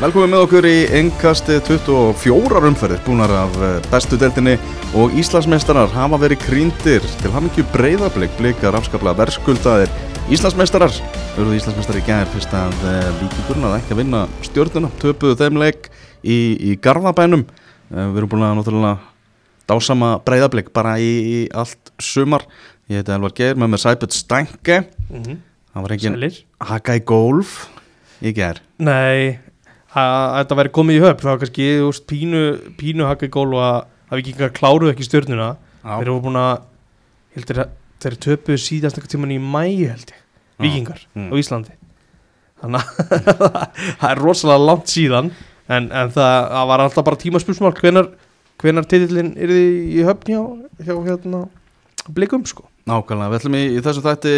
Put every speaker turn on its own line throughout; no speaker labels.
Velkomin með okkur í engkasti 24 umferðir búnar af eh, bestu deltinni og Íslandsmeistarar hafa verið krýndir til hafingju breyðarblik blikar afskaplega verðskuldaðir Íslandsmeistarar. Verður Íslandsmeistar í gæðir fyrst að uh, líkingurinn að ekki að vinna stjórnuna töpuðu þeim leik í, í Garðabænum. Uh, við erum búin að náttúrulega dásama breyðarblik bara í, í allt sumar. Ég heiti Elvar Geir með með Sæbjörn Stænke
mm -hmm.
það var engin haka í gólf í gær.
Nei, að þetta væri komið í höfn það var kannski veist, pínu, pínu hakka í gól og að, að við ekki kláruðu ekki stjórnuna þeir eru búin að heldur, þeir töpuðu síðast eitthvað tíman í mæ held ég, vikingar
Mm.
á Íslandi. Þannig að það er rosalega langt síðan en, en það, það var alltaf bara tímaspjósmál hvenar, hvenar titillin er þið í höfn hjá, hjá hérna, blikum sko.
Nákvæmlega, við ætlum í, í þessum þætti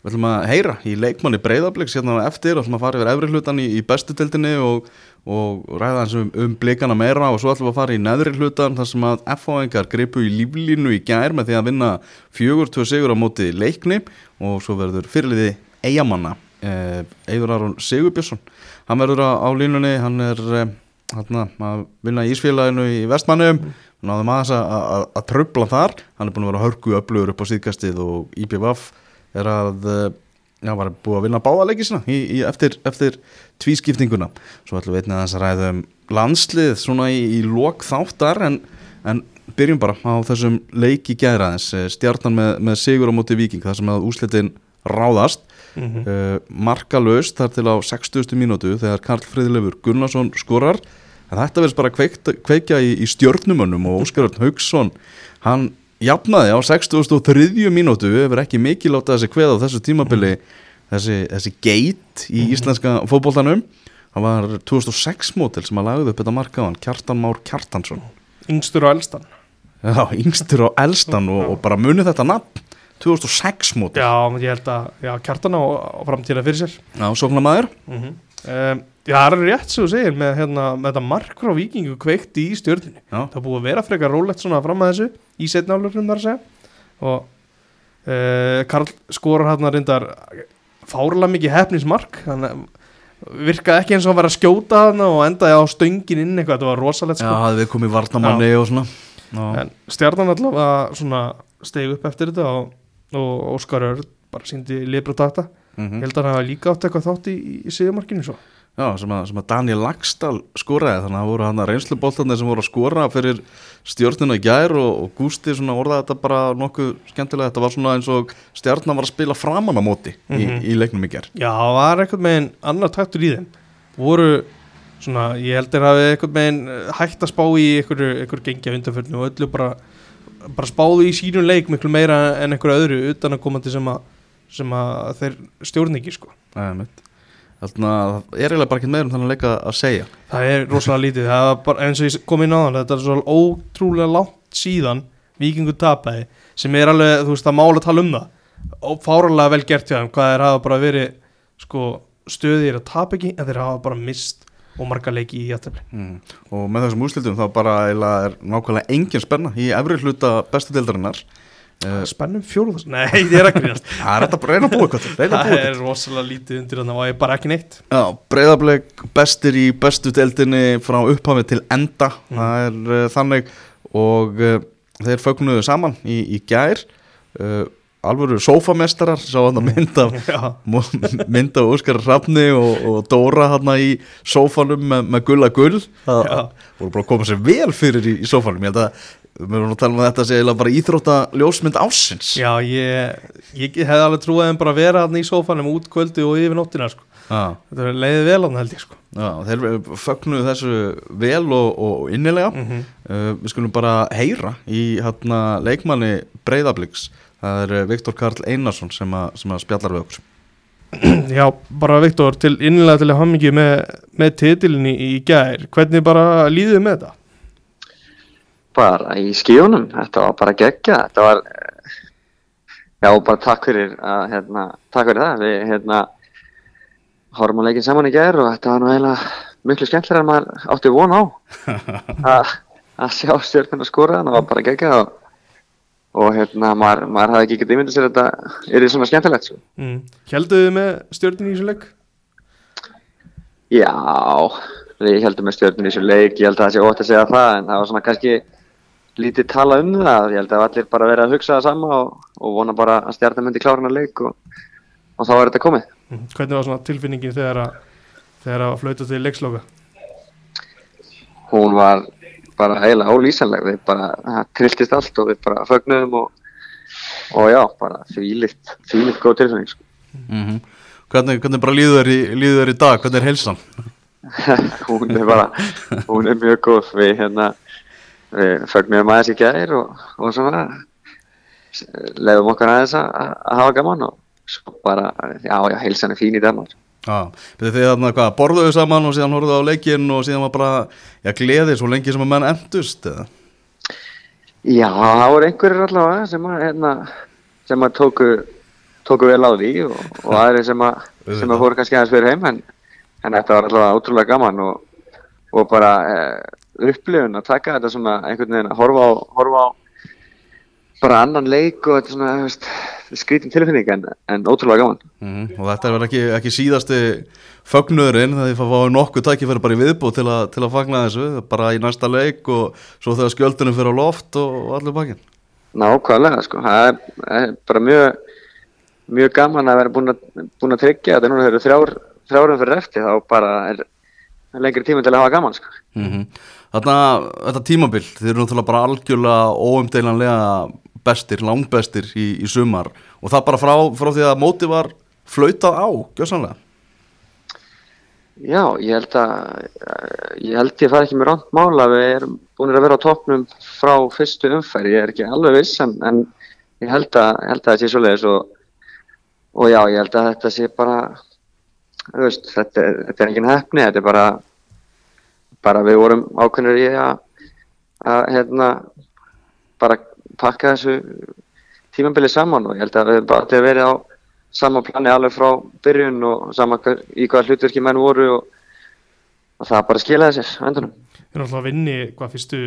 við ætlum að heyra í leikmanni breyðabliks hérna eftir og ætlum að fara yfir efri hlutan í, í bestu tildinni og, og ræða hans um, um blikana meira og svo ætlum við að fara í neðri hlutan þar sem að F.O.N.gar gripu í líflínu í gær með því að vinna fjögur tvö sigur á móti leikni og svo verður fyrirliði eigamanna eh, Eidur Aron Sigurbjörnsson. Hann verður á, línunni, hann er eh, hérna, að vinna í Ísfélaginu í Vestmannum náðum aðeins að, tröfla þar. Hann er búin að vera hörku öflugur upp á síðkastið og IPVF er að eh, já, var búið að vinna í, eftir, eftir tvískiptinguna svo ætlum við einnig að ræða um landslið svona í, í lok þáttar en, en byrjum bara á þessum leiki gæðraðins, stjarnan með, með sigur á móti viking, það sem að úslitin ráðast
mm -hmm.
uh, markalaust þar til á 60. mínútu þegar Karl Friðlefur Gunnarsson skorar en þetta verðist bara kveikt, kveikja í, í stjörnumönnum og Óskar Haugsson hann jafnaði á 63. mínútu. Hefur ekki mikið látað þessi kveð á þessu tímabili þessi, þessi geit í íslenska fótboltanum. Það var 2006 mótil sem að lagði upp þetta markaðan Kjartan Már Kjartansson.
Yngstur og elstan.
Já, yngstur og elstan og, og bara munið þetta nafn. 2006 mótil
Já, ég held að já, kjartan á, á framtíða fyrir sér.
Já, sóknarmæður
mm um, Já, það er rétt sem þú segir með, hérna, með þetta mark frá vikingu kveikti í stjórninu Það búið að vera frekar rólegt svona fram að þessu í setnálurum þar að segja. Og uh, Karl skorar hérna reyndar fárlega mikið hefnismark þannig að virkaði ekki eins og hann var að skjóta hann og endaði á stöngin inn eitthvað, þetta var rosalegt
Já,
sko
hafði við komið varnamanni og svona. Já,
en stjarnan allavega svona steg upp eftir þetta og, og Óskar Örd bara síndi libra takta
mhm.
Ég held að hann hafa líka átt eitthvað þátt í, í, sigurmarkinu svo.
Já sem, að, sem að Daniel Lagstall skoraði þannig að það voru hann að reynsluboltarnir sem voru að skora fyrir stjórnina í gær og, og Gústi svona orðaði þetta bara nokkuð skemmtilega, þetta var svona eins og stjórnina var að spila framan á móti í,
Mhm.
í leiknum í gær
Já, það var eitthvað meginn annar taktur í þeim. Voru svona, ég held að hafi eitthvað meginn eh, hægt að spá í einhverju, einhverju gengja undanförnu og öllu bara, bara spáðu í sínum leik miklu meira en einhverju öðru utan að komandi sem að, sem að þeir stjórn ekki sko.
Mitt Þannig að það er eiginlega bara ekki meður um þannig leika að segja.
Það er rosalega lítið, það var bara eins og ég kom inn á þann, þetta er svo ótrúlega langt síðan vikingu tapaði sem er alveg, þú veist, að mála tala um það. Fáralega vel gert hjá þeim hvað þeir hafa bara verið sko, stöðir að tapa ekki en þeir hafa bara mist og marga leiki í jættefli
mm. Og með þessum úrslitum þá bara er nákvæmlega engin spenna í efri hluta bestu deildarinnar
Spennum fjóruðast, nei, þið er ekki grínast.
Það er bara reyna að búa eitthvað að
Það er rosalega lítið undir þannig og ég er bara ekki neitt?
Já, breyðablik bestir í bestu deildinni frá upphafi til enda.
Mm.
það er uh, þannig. Og uh, þeir fögnuðu saman í, í gær. Uh, alvöru sófamestarar sá hann að mynda mynda Óskar Rafni og, og Dóra hann í sófanum með, með gulla gull. Það
Já.
voru bara að koma sér vel fyrir í, í sófanum. Ég held að við erum að tala um að þetta eiginlega bara íþrótta ljósmynd ásins
já ég, ég hefði alveg trúið þeim bara að vera hann í sófanum út kvöldi og yfir nóttina sko.
Já.
Þetta leiðið vel hann held ég sko.
Já, þeir fögnuðu þessu vel og, og innilega
mm -hmm.
Uh, við skulum bara heyra í hérna, leikmanni Breiðabliks það er uh, Viktor Karl Einarsson sem, a, sem að spjallar við okkur
Já, bara Viktor, til innlega til að hafa mikið með, með titilinni í gær hvernig bara líðið með þetta?
Bara í skíunum, þetta var bara geggja þetta var eh, já, bara takk fyrir að, hérna, takk fyrir það, við hérna horfum að leikin saman í gær og þetta var nú eiginlega miklu skemmtilega en maður átti von á að, að sjá stjórnum að skora það var bara geggja og, og hérna, maður, maður hafði ekki getið ímyndið sér að þetta er svona skemmtilegt sko.
Mm. Hjalduðu með stjórnin í þessu leik?
já, við heldum með stjórnum í þessu leik, ég held að það sé ótt að segja það en það var svona kannski lítið tala um það, ég held að allir bara verið að hugsa það sama og, og vona bara að stjarnan myndi klára hana leik og, og þá er þetta komið.
Mhm. Hvernig var svona tilfinningin þegar að þegar að flauta til leiksloka?
Hún var bara eiginlega ólýsanleg, við bara, það trilltist allt og við bara fögnuðum og, og já, bara þvílitt, þvílitt góð tilfinning. Sko.
mm hvernig, hvernig bara líður þér í, líður þér í dag, hvernig er heilsan?
hún er bara, hún er mjög góð við hérna við fögnum aðeins í gæðir og, og svona. Leiðum okkar aðeins að, að hafa gaman og svo bara, já, já, heilsan er fín í Danmark
Já, betur þið þarna hvað, borðuðu saman og síðan horfðu á leikinn og síðan var bara, já, gleði svo lengi sem að menn endust, eða?
Já, það voru einhverjir allavega sem að, hérna, sem að tóku, tóku vel á því og, og aðri sem að, sem að fóru kannski aðeins fyrir heim en, en þetta var allavega ótrúlega gaman og, og bara eh, upplifun að taka þetta svona einhvern veginn að horfa á, horfa á bara annan leik og þetta svona, veist, skrítin tilfinning en, en ótrúlega gaman.
Mm og þetta er vel ekki, ekki síðasti fögnuðurinn, það er að fá nokkuð tækifæri bara í viðbúð til, að- til að fagna þessu, bara í næsta leik og svo þegar skjöldunum fyrir á loft og, og allir bakinn.
Nákvæmlega, sko. Það er, er bara mjög, mjög gaman að vera búin að, búin að tryggja þetta núna þegar þrjár, þrjárum fyrir eftir þá bara er lengri tíma til að hafa gaman, sko.
Mm Þarna, þetta tímabil, þið eru náttúrulega bara algjörlega óumdeilanlega bestir, langbestir í, í sumar og það bara frá, frá því að móti var flautað á, gjössanlega.
Já, ég held að ég held ég fari ekki með ránt mála við erum búin að vera á toppnum frá fyrstu umferð, ég er ekki alveg viss en, en ég held að, held að það sé svoleiðis og, og já, ég held að þetta sé bara veist, þetta, þetta er engin hefni, þetta er bara bara við vorum ákveðnir í að, að hérna bara pakka þessu tímabilið saman og ég held að við bara allir verið á sama plani alveg frá byrjun og sama í hvaða hlutverki menn voru og, og það bara skilaði sér á endanum.
Við erum alltaf að vinni hvað fyrstu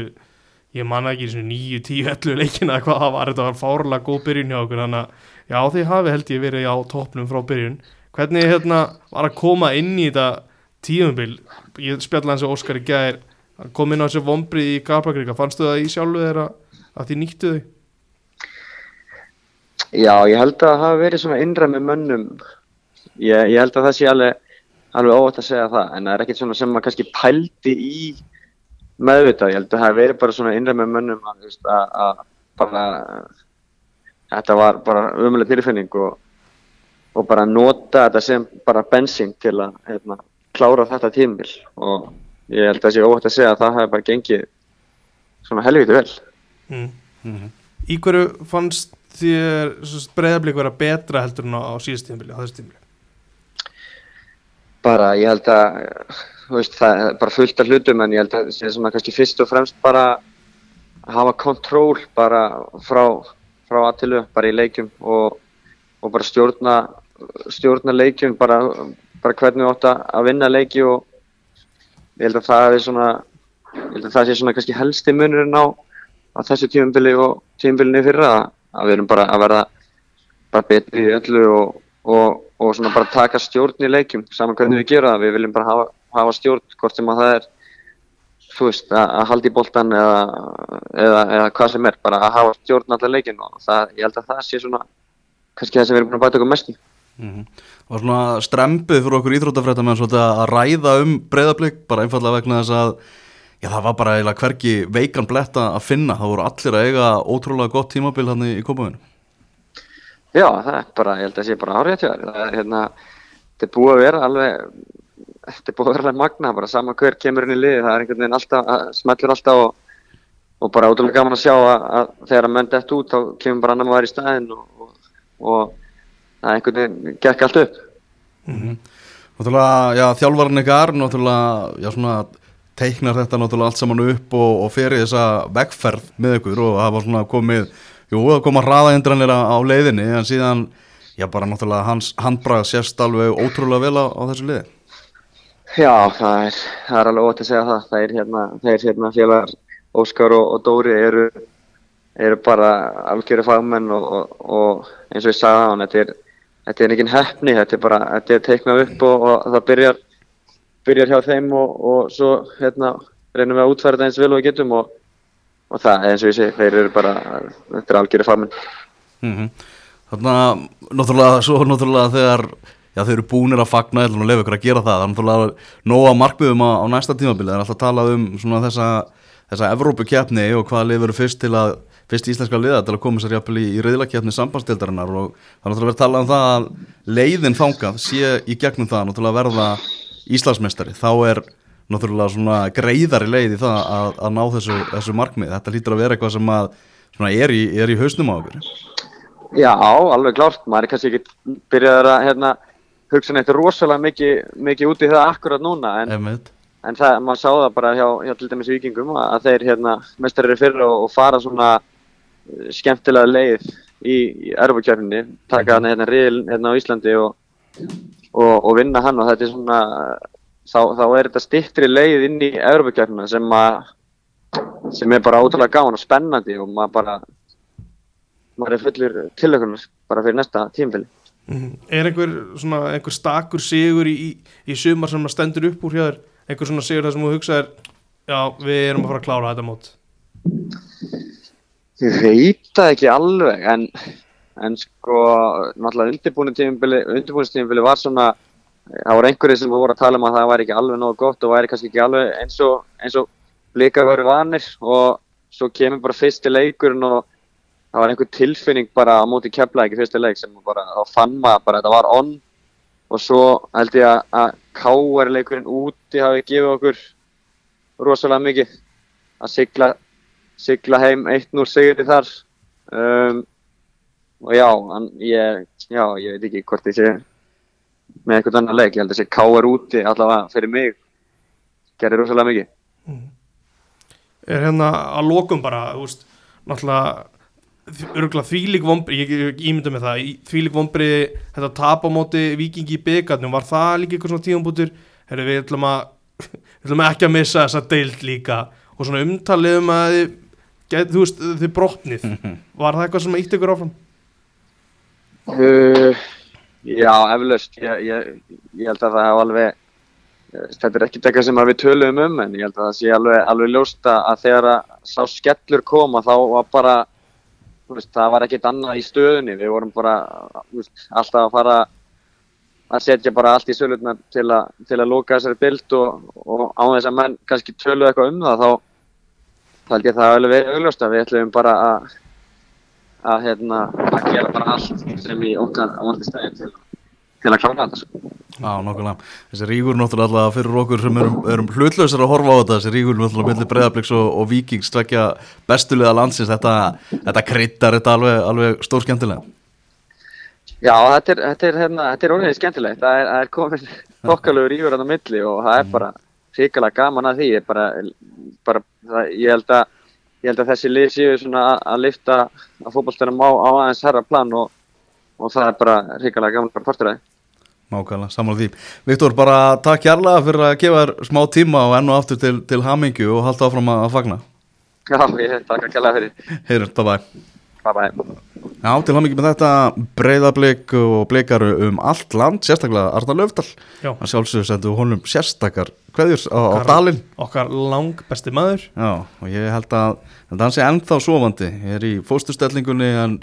ég manna ekki svona 9, 10, 11 leikina eða hvað það var, þetta var fárlega góð byrjun hjá okkur þannig að já þið hafi held ég verið á toppnum frá byrjun hvernig hérna var að koma inn í þetta tíumbil ég spjalla hans og Óskar í að kom inn á þessu vombrið í Garbakrika fannstu það í sjálfu þeirra að þið nýttu þau
Já, ég held að það hafi verið svona innra með mönnum. Ég, ég held að það sé alveg, alveg óvægt að segja það, en það er ekkert svona sem maður kannski pældi í meðvitað. Ég held að það hafi verið bara svona innra með mönnum að, að, að bara, þetta var bara umuleg tilfinning og, og bara nota þetta sem bara bensín til að hérna, klára þetta tímbil og ég held að það sé óvægt að segja að það hafi bara gengið svona helviti vel.
mm. Í hverju fannst þér breyðablík vera betra heldur en á, síðast tímabili, á þessu tímabili?
bara ég held að veist, það er bara fullt af hlutum en ég held að það sé svona kannski fyrst og fremst bara að hafa kontról bara frá, frá aðtilu bara í leikjum og, og bara stjórna stjórna leikjum bara, bara hvernig við átt að vinna leiki og ég held að það er svona ég held að það sé svona kannski helsti munurinn á, á þessu tímubili og tímubilinni fyrra að, við erum bara að verða bara betri í öllu og, og, og svona bara taka stjórn í leikjum saman hvernig við gera það, við viljum bara hafa, hafa stjórn hvort sem að það er þú veist, að, að halda í boltan eða, eða, eða hvað sem er, bara að hafa stjórn allar leikin og það, ég held að það sé svona kannski það sem við erum búin að bæta okkur mest í
Mm Það var svona strempið fyrir okkur íþróttafrætta með að ræða um breyðablík bara einfallega vegna þess að já, það var bara eiginlega hverki veikan bletta að finna, það voru allir að eiga ótrúlega gott tímabil hann í kópaðinu
Já, það er bara, ég held að það sé bara til það er hérna, þetta er búið að vera alveg þetta er búið að vera alveg magna bara sama hver kemur inn í liði, það er einhvern veginn alltaf, smellur alltaf og, og bara ótrúlega gaman að sjá að, að þegar að menn dett út þá kemur bara annar maður í staðinn og, og, og það einhvern veginn gekk allt upp.
Náttúrulega, já, þjálfarinn ykkar náttúrulega, já, svona teiknar þetta náttúrulega allt saman upp og, og fer í þessa vegferð með ykkur og það var svona komið, jú, það koma hraðaindranir á, á leiðinni en síðan, já, bara náttúrulega hans handbrað sérst alveg ótrúlega vel á, á þessu liði.
Já, það er, það er alveg ótt að segja það. Það er hérna, það er hérna félagar Óskar og, og Dóri eru, eru bara algjöru fagmenn og, og, og eins og ég sagði á hann, þetta er, þetta er engin hefni, þetta er bara, þetta er teiknað upp og, og það byrjar, byrjar hjá þeim og, og svo hérna, reynum við að útfæra þetta eins vel og við getum og, og það, eins og ég segi, þeir eru bara, þetta er algjöru farminn.
Mm Þannig að náttúrulega, svo náttúrulega þegar já, þeir eru búinir að fagna eða að lefa ykkur að gera það, það er nóga markmiðum á, á næsta tímabili, það er alltaf talað um svona þessa, þessa Evrópukefni og hvaða verður fyrst til að fyrst íslenska liða til að koma sér jafnvel í, í reyðlakefni sambandstildarinnar og það er náttúrulega verið talað um það að leiðin þangað sé í gegnum það náttúrulega verða Íslandsmeistari, þá er náttúrulega svona greiðari leið í það að, að ná þessu, þessu markmið, þetta lítur að vera eitthvað sem að svona er í, er í hausnum á okkur
Já, alveg klárt, maður er kannski ekki byrjaður að hérna, hugsa neitt rosalega mikið, mikið út í það akkurat núna en, en það, maður sá það bara hjá, hjá til dæmis vikingum að, að þeir hérna, mestarir fyrir og, og fara svona skemmtilega leið í, í erfukjörninni, taka hann hérna riðil hérna á Íslandi og, og, og vinna hann og þetta er svona þá, þá er þetta stittri leið inn í erfukjörnina sem að sem er bara ótrúlega gáðan og spennandi og maður bara maður er fullur tilökunar bara fyrir næsta tímfili
Mhm. Er einhver, svona, einhver stakur sigur í, í, sumar sem að stendur upp úr hjá þér? Einhver svona sigur þar sem þú hugsaðir já, við erum að fara að klára þetta mót
Ég veit það ekki alveg en, en sko náttúrulega undirbúinistímfili var svona það voru einhverjir sem voru að tala um að það væri ekki alveg nógu gott og væri kannski ekki alveg eins og eins og blika verið vanir og svo kemur bara fyrsti leikurinn og það var einhver tilfinning bara á móti keflaði ekki fyrsti leik sem bara þá fann maður bara þetta var on. Og svo held ég að, að káar leikurinn úti hafi gefið okkur rosalega mikið að sigla sigla heim 1-0 sigri þar. Um, og já, hann, ég, já, ég veit ekki hvort ég sé með eitthvað annar leik, ég held að sé káar úti allavega fyrir mig. Gerir rosalega mikið.
Er hérna að lokum bara þú veist, náttúrulega örgulega þvílík vombri, ég, ég ímynda með það þvílík vombri, þetta tap á móti vikingi í byggarnum, var það líka eitthvað svona tíðanbútur, við ætlum að við ætlum ekki að missa þessa deild líka. Og svona umtalið um að get, þú veist, þið brotnið var það eitthvað sem ítt ykkur áfram?
Uh, já, eflaust. Ég, ég, ég held að það hef alveg, eh, þetta er ekkert eitthvað sem að við töluðum um, en ég held að það sé alveg, alveg ljóst að að þegar að sá skellur koma þá var bara, veist, það var ekkert annað í stöðunni. Við vorum bara, veist, alltaf að fara að setja bara allt í sölutna til, a, til að lóka þessari bild og, og á þess að menn kannski töluðu eitthvað um það, þá, þá held ég það alveg verið augljóst að við ætlum bara að að, hérna, að gera bara allt sem í okkar valdistæði til, til að klára þetta. Sko.
Já, nokkulega. Þessi ríkur náttúrulega alltaf fyrir okkur sem erum, erum hlutlausar að horfa á þetta, þessi ríkur náttúrulega millir breyðabliks og, og vikings tvekja bestulega landsins, þetta, þetta kryttar þetta alveg, alveg stór skemmtilega.
Já, þetta er, þetta er, hérna, þetta er orðinni skemmtilegt. Það er, það er komin þokkalögur ígur á milli og það er bara hrikalega gaman að því. Ég, bara, bara, það, ég, held að, ég held að þessi lið séu svona að, að lifta að fótballstæðum á, á aðeins herra plan og, og það er bara hrikalega gaman bara partur af því.
Nákvæmlega, saman því. Viktor, bara takk kærlega fyrir að gefa þér smá tíma og enn og aftur til, til hamingju og halda áfram að, að fagna.
Já, ég takk að kella fyrir.
Heyrjum, bye bye.
Bye bye.
Já, til hamingju með þetta breyðablik og blikaru um allt land, sérstaklega Arnar Löfdal.
Já.
Hann sjálfsögur sendu honum sérstakar kveðjur á, á dalinn.
okkar lang besti maður
Já, og ég held að, að hann sé ennþá sofandi. Ég er í fóstustellingunni en,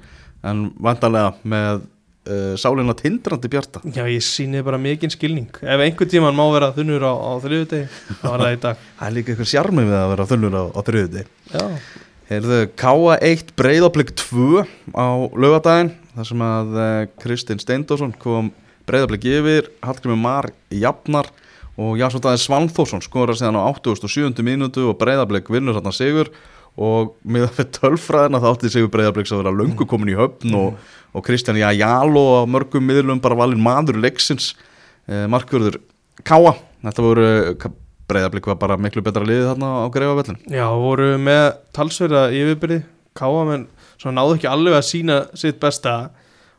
en vantarlega með uh, sálina tindrandi bjarta.
já ég síni bara mikinn skilning ef einhver tíman má vera þunnur á, á þriðudegi þá var það í dag
Það er líka eitthvað sjarmi við að vera þunnur á, á þriðuði.
já,
Heyrðu, K1 breyðablik 2 á laugadaginn þar sem að uh, Kristinn Steindórsson kom breyðablik yfir, Hallgrimur Mar jafnar og Jasson Dæði Svanþórsson skora síðan á 87. mínútu og breyðablik vinnur þarna sigur og með að fyrir tölfræðina þá átti sigur breyðabliks að vera löngu komin í höfn og, og Kristján Jáló á mörgum miðlum bara valinn maður leiksins uh, markvörður Káa þetta voru breyðablik var bara miklu betra liðið þarna á greifavellin
já voru með talsverða yfirbyrði káa menn svo náðu ekki alveg að sína sitt besta.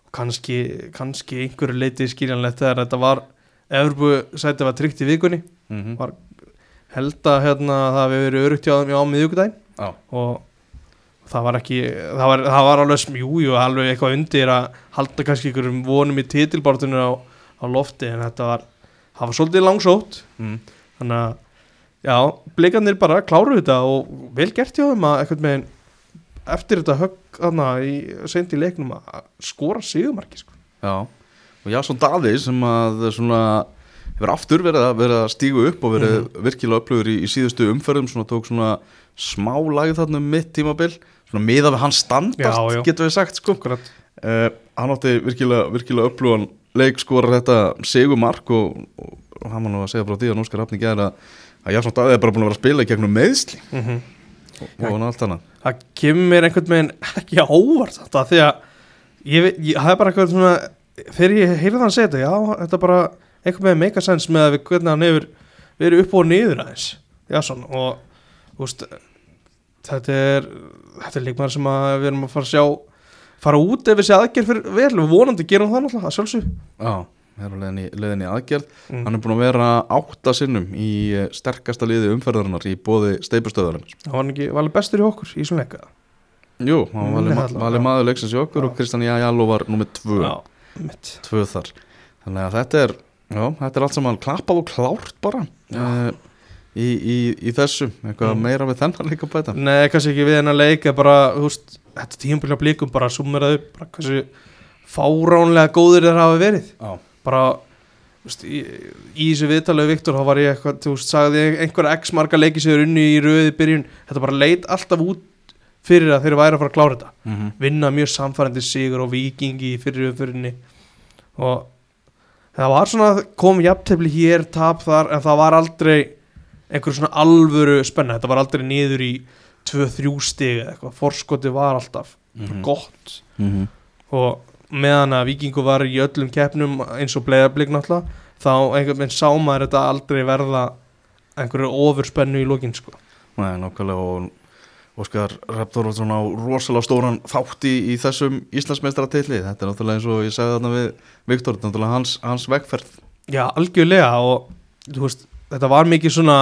Og kannski, kannski einhverju leiti skiljanlegt þegar þetta var Evropu sæti var tryggt í vikunni.
Mm -hmm.
var held að hérna, það hefur verið örugt hjá þeim á miðvikudaginn.
Já,
og það var ekki það var, það var alveg smjúi og alveg eitthvað undir að halda kannski einhverjum vonum í titilbártunum á, á lofti en þetta var, það var svolítið langsótt.
Mm.
Þannig að já, blikarnir bara kláru þetta og vel gert hjá þeim að eitthvað með eftir þetta högg þarna í seint í leiknum að skora sigumarki sko.
Já, og Jason Daði sem að svona hefur aftur verið að, verið að stígu upp og verið
Mhm.
virkilega upplöfur í, í síðustu umferðum svona tók svona smá lagið þarna um mitt tímabil svona miða við hans standart, getur við sagt sko uh, hann átti virkilega, virkilega upplöfan leik skora þetta segumark og, og, og hann var nú að segja frá því að Óskar Hafni gæði að, að Jason Daði er bara búin að vera að spila í gegnum meðsli
Mm
og, og hann allt annað.
Það kemur einhvern veginn ekki á óvart þetta því að ég, ég það er bara eitthvað svona þegar ég heyrði hann segja þetta, já, þetta er bara einhvern veginn sense með að við hvernig hann hefur verið upp og niður aðeins já, svona, og veist, þetta er þetta er líkmaður sem að við erum að fara að sjá fara út ef þessi aðgerð fyrir vel. Vonandi gerum það náttúrulega, að sjálfsög
er á leiðinni í aðgerð.
Mm.
hann er búin að vera átta sinnum í eh, sterkasta liði umferðarinnar í bóði
var hann ekki valið bestur í okkur í svona leika
Jú, hann var
já.
maður leiksins í okkur
Já.
og Kristján Jajalo var nummið tvö,
já,
tvö þar. Þannig að þetta er, já, þetta er allt saman klappað og klárt bara uh, í, í, í þessu. Eitthvað
Mm.
meira við þennan líka bæta?
Nei, kannski ekki við hennar leika bara, þú veist, þetta tímabili blíkum bara sumeraðu, bara hversu fáránlega góður þeir hafa verið.
Já,
bara, veist, í, í þessu viðtalegu Viktor, þá var ég eitthvað, þú veist, sagði ég einhverja x marga leiki sem er unni í röði byrjun, þetta bara leit alltaf út fyrir að þeir væri að fara að klára þetta.
Mm -hmm.
vinna mjög samfærandi sigur og vikingi fyrir umfyrinni og það var svona kom jafntefli hér, tap þar en það var aldrei einhver svona alvöru spenna, þetta var aldrei niður í 2-3 stig eða eitthvað. Forskoti var alltaf
Mhm.
gott.
Mm
og meðan að vikingu var í öllum keppnum eins og bleiðarblik náttúrulega þá einhvern veginn sá maður þetta aldrei verða einhverju ofurspennu í lokin sko.
Nei, nákvæmlega og Óskar Reptorótsson á rosalega stóran þátt í, þessum Íslandsmeistaratilli þetta er náttúrulega eins og ég sagði þarna við Viktor, þetta er náttúrulega hans, hans vegferð.
Já, algjörlega og veist, þetta var mikið svona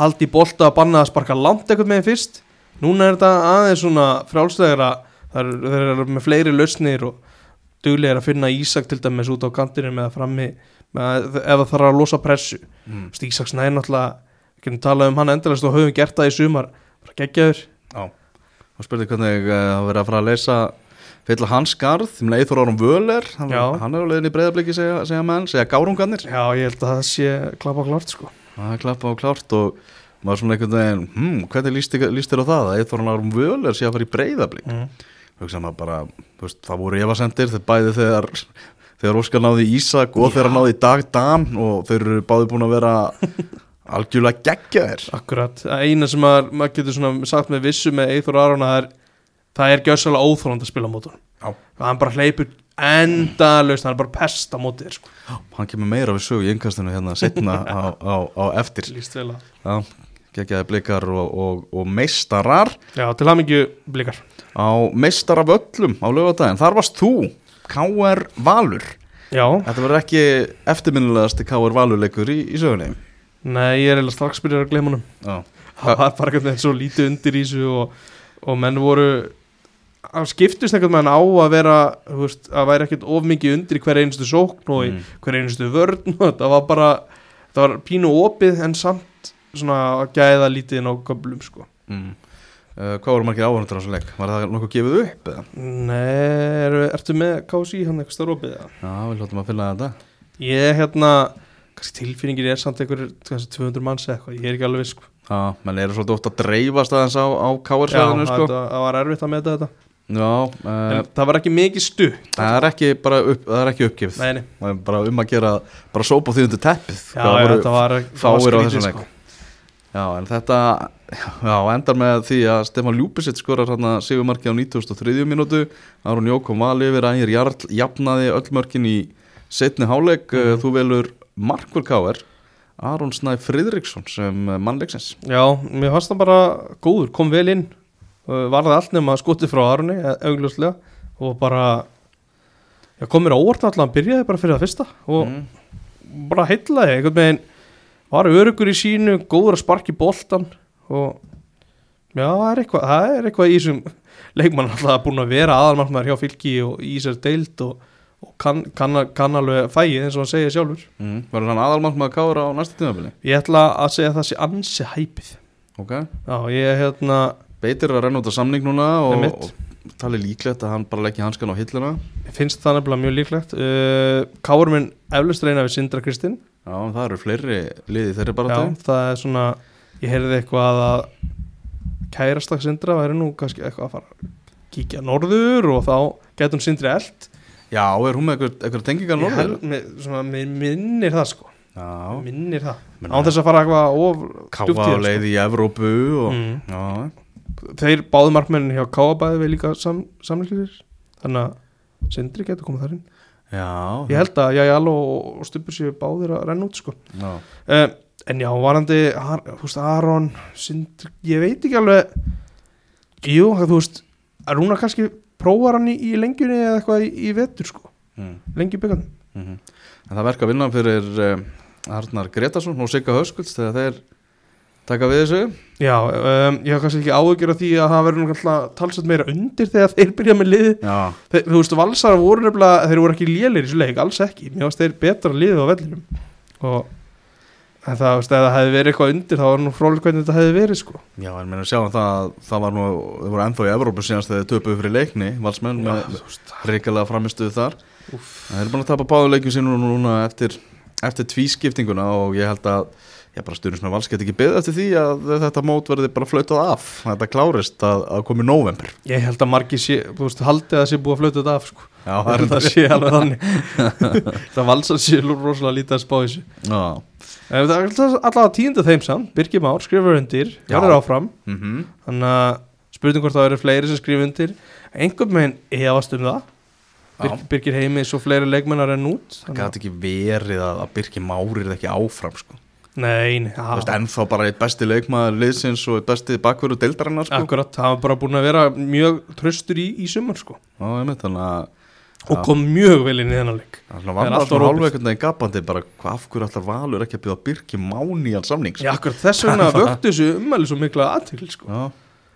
haldi í bolta að banna að sparka langt eitthvað með fyrst. Núna er þetta aðeins svona frjálslegra það eru með fleiri lausnir og duglega að finna Ísak til dæmis út á kantinu með að frammi að, það þarf að losa pressu.
Mm.
Þú veist, Ísak snæði náttúrulega við getum talað um hann endalist og höfum gert það í sumar. Bara geggjaður.
Og spurði hvernig uh, það verið að fara að leysa fylla hans garð, þeim leið þóra árum völer hann, hann er á leiðinni í breyðabliki segja, segja menn, segja gárungarnir.
Já, ég held að það sé klappa klart sko.
Það er klappa og klárt og maður svona einhvern veginn, hm, hvernig líst, þér- á það að þóra árum völer sé að fara í breyðablik
mm.
Bara, veist, það voru efasendir þegar bæði þegar þegar Óskar náði Ísak og þegar hann náði Dag Dan og þeir eru báði búin að vera algjörlega geggjaðir.
Akkurat, það eina sem maður, maður getur sagt með vissu með Eithor Aron að það er, það er gjössalega óþólandi að spila mótur
Já.
hann bara hleypur endalaust hann er bara pest á móti þér sko.
hann kemur meira við sögu í innkastinu hérna setna á, á, á eftir.
Líst vel að
Já, geggjaði blikar og, og, og meistarar.
Já, til hamingju blikar.
Á meistaraföllum á lögadaginn, þar varst þú K.R. Valur.
Já,
þetta verður ekki eftirminnilegasti K.R. Valur leikur í, í sögunni.
Nei, ég er eiginlega strax byrjar að gleyma honum.
Já,
það var bara eitthvað með svo lítið undir í þessu og, og menn voru að skiptust einhvern veginn á að vera veist, að væri ekkert of mikið undir í hver einustu sókn og í
Mm.
hver einustu vörn. Og það var bara það var pínu opið en samt svona gæða lítið inn á göblum sko
mm. uh, hvað voru margir áhörndur á þessu leik? Var það nokkuð gefið upp? Eða?
Nei, er, ertu með KSI hann eitthvað starf opið eða?
Já, við hljóttum að finna þetta
Ég hérna, kannski tilfinningin er samt einhver kannski 200 manns eða eitthvað, ég er ekki alveg viss sko.
Já, menn eru svolítið oft að dreifast aðeins á, á
Já,
K.R. sko.
þetta, það var erfitt að meta þetta
Já, uh,
En það var ekki mikið stu
það er ekki upp, það er ekki uppgifð
Nei, nei,
Það bara um að gera, bara sópa því undir teppið
já, já,
voru
þetta var, það var
á
skrítið, sko.
Já, en þetta já, endar með því að Stefán Ljúbisitt skorar hérna sigumarki á 93. mínútu Aron Jókom vali yfir Ægir Jarl jafnaði öll mörkin í setni
Mhm.
mm. þú velur Markur Káer Aron Snæ Friðriksson sem eh, mannleiksins
Já, mér fannst það bara góður, kom vel inn uh, Varði allt nema skotið frá Arni augljóslega og bara já, kom mér á óvart alltaf, hann byrjaði bara fyrir það fyrsta og
mm.
bara heillaði einhvern veginn var örugur í sínu, góður að sparki boltan og já, það er eitthvað, það er eitthvað í þessum leikmann alltaf búin að vera aðalmarkmaður hjá fylki og í þessar deild og, og kann, kann, kann alveg fæið eins og hann segir sjálfur.
Mm. Verður hann aðalmann með að kára á næsta tímabili?
Ég ætla að segja að það sé ansi hæpið
Ok.
Já, ég hérna
Beitir er að renna út á samning núna og, og tali líklegt að hann bara leggja hanskan á hilluna.
Finnst það nefnilega mjög líklegt. Uh, Káur minn eflust reyna við Sindra Kristinn
Já, það eru fleiri liði þeirri bara
Já, það er svona Ég heyrði eitthvað að kærastak Sindra væri nú kannski eitthvað að fara kíkja norður og þá getum Sindri eld
Já, er hún með eitthvað, tengingar norður?
held- með- svona, mér minnir það sko.
Já,
minnir það. Án þess að fara eitthvað of
káfa
djúpt í
á
það,
leið í Evrópu og,
Mm.
já,
sko. þeir báðu markmennin hjá Káabæði við líka sam, samlýslir þannig að Sindri getur komið þar inn
já,
ég held að Jajal og, Stubur séu báðir að renna út sko.
Já.
uh, en já, varandi Ar, þú veist, Aron, Sindri ég veit ekki alveg. Jú, þú veist, er hún að kannski prófa hann í, í lengjunni eða eitthvað í, í vetur sko,
Mm.
lengju byggandum
Mm En það verka að vinna fyrir um, Arnar Gretarsson og Sigga Höskulds þegar þeir taka við þessu?
Já, um, ég haf kannski ekki áhugjur af því að það verður náttúrulega talsett meira undir þegar þeir byrja með liði
Já,
Þeir, þú veist, valsar voru nefnilega, þeir voru ekki lélir í þessu leik, alls ekki, mér varst þeir betra liðið á vellinum. Og en það, þú veist, ef það hefði verið eitthvað undir þá var nú frólik hvernig þetta hefði verið, sko.
Já, en meina sjáum það að það var nú, þau voru ennþá í Evrópu síðanst þegar þau töpuðu fyrir leikni, valsmenn með
þú veist,
reikalega framistuðu þar. Það er búin að tapa báðuleikjum sínum núna eftir, eftir tvískiptinguna og ég held að ég bara stundum svona vals get ekki beðið eftir því að þetta mót verði bara flautað af. Þetta klárist að, að komi november
ég held að margir sé, þú veist, haldið að sé búið að flöta þetta af, sko.
Já,
það, er það sé alveg þannig. Það valsar sé rosalega lítið að spá þessu.
Já,
en það er alltaf- allavega tíunda þeim samt, Birgir Már skrifur undir,
Já.
verður áfram.
Mhm.
Þannig að spurning hvort það verður fleiri sem skrifur undir. Einhvern veginn efast um það.
Já.
Bir, Birgir heimi svo fleiri leikmennar en út.
Það gæti ekki verið að, að Birki Mári er ekki áfram sko.
Nei, nei,
Þú veist, ennþá bara eitt besti leikmaður liðsins og eitt besti bakverðu deildarinnar sko.
Akkurat, það var bara búin að vera mjög tröstur í, í sumar sko
Já, einmitt, þannig að
og kom mjög vel inn í þennan leik
Það
Það
vandar
allt á
svona
rópið.
hálfa einhvern veginn gapandi bara af hverju allar valur ekki að byrja Birki Máni í hans samning.
Já, akkurat, þess vegna vöktu þessu ummæli svo mikla aðtekli sko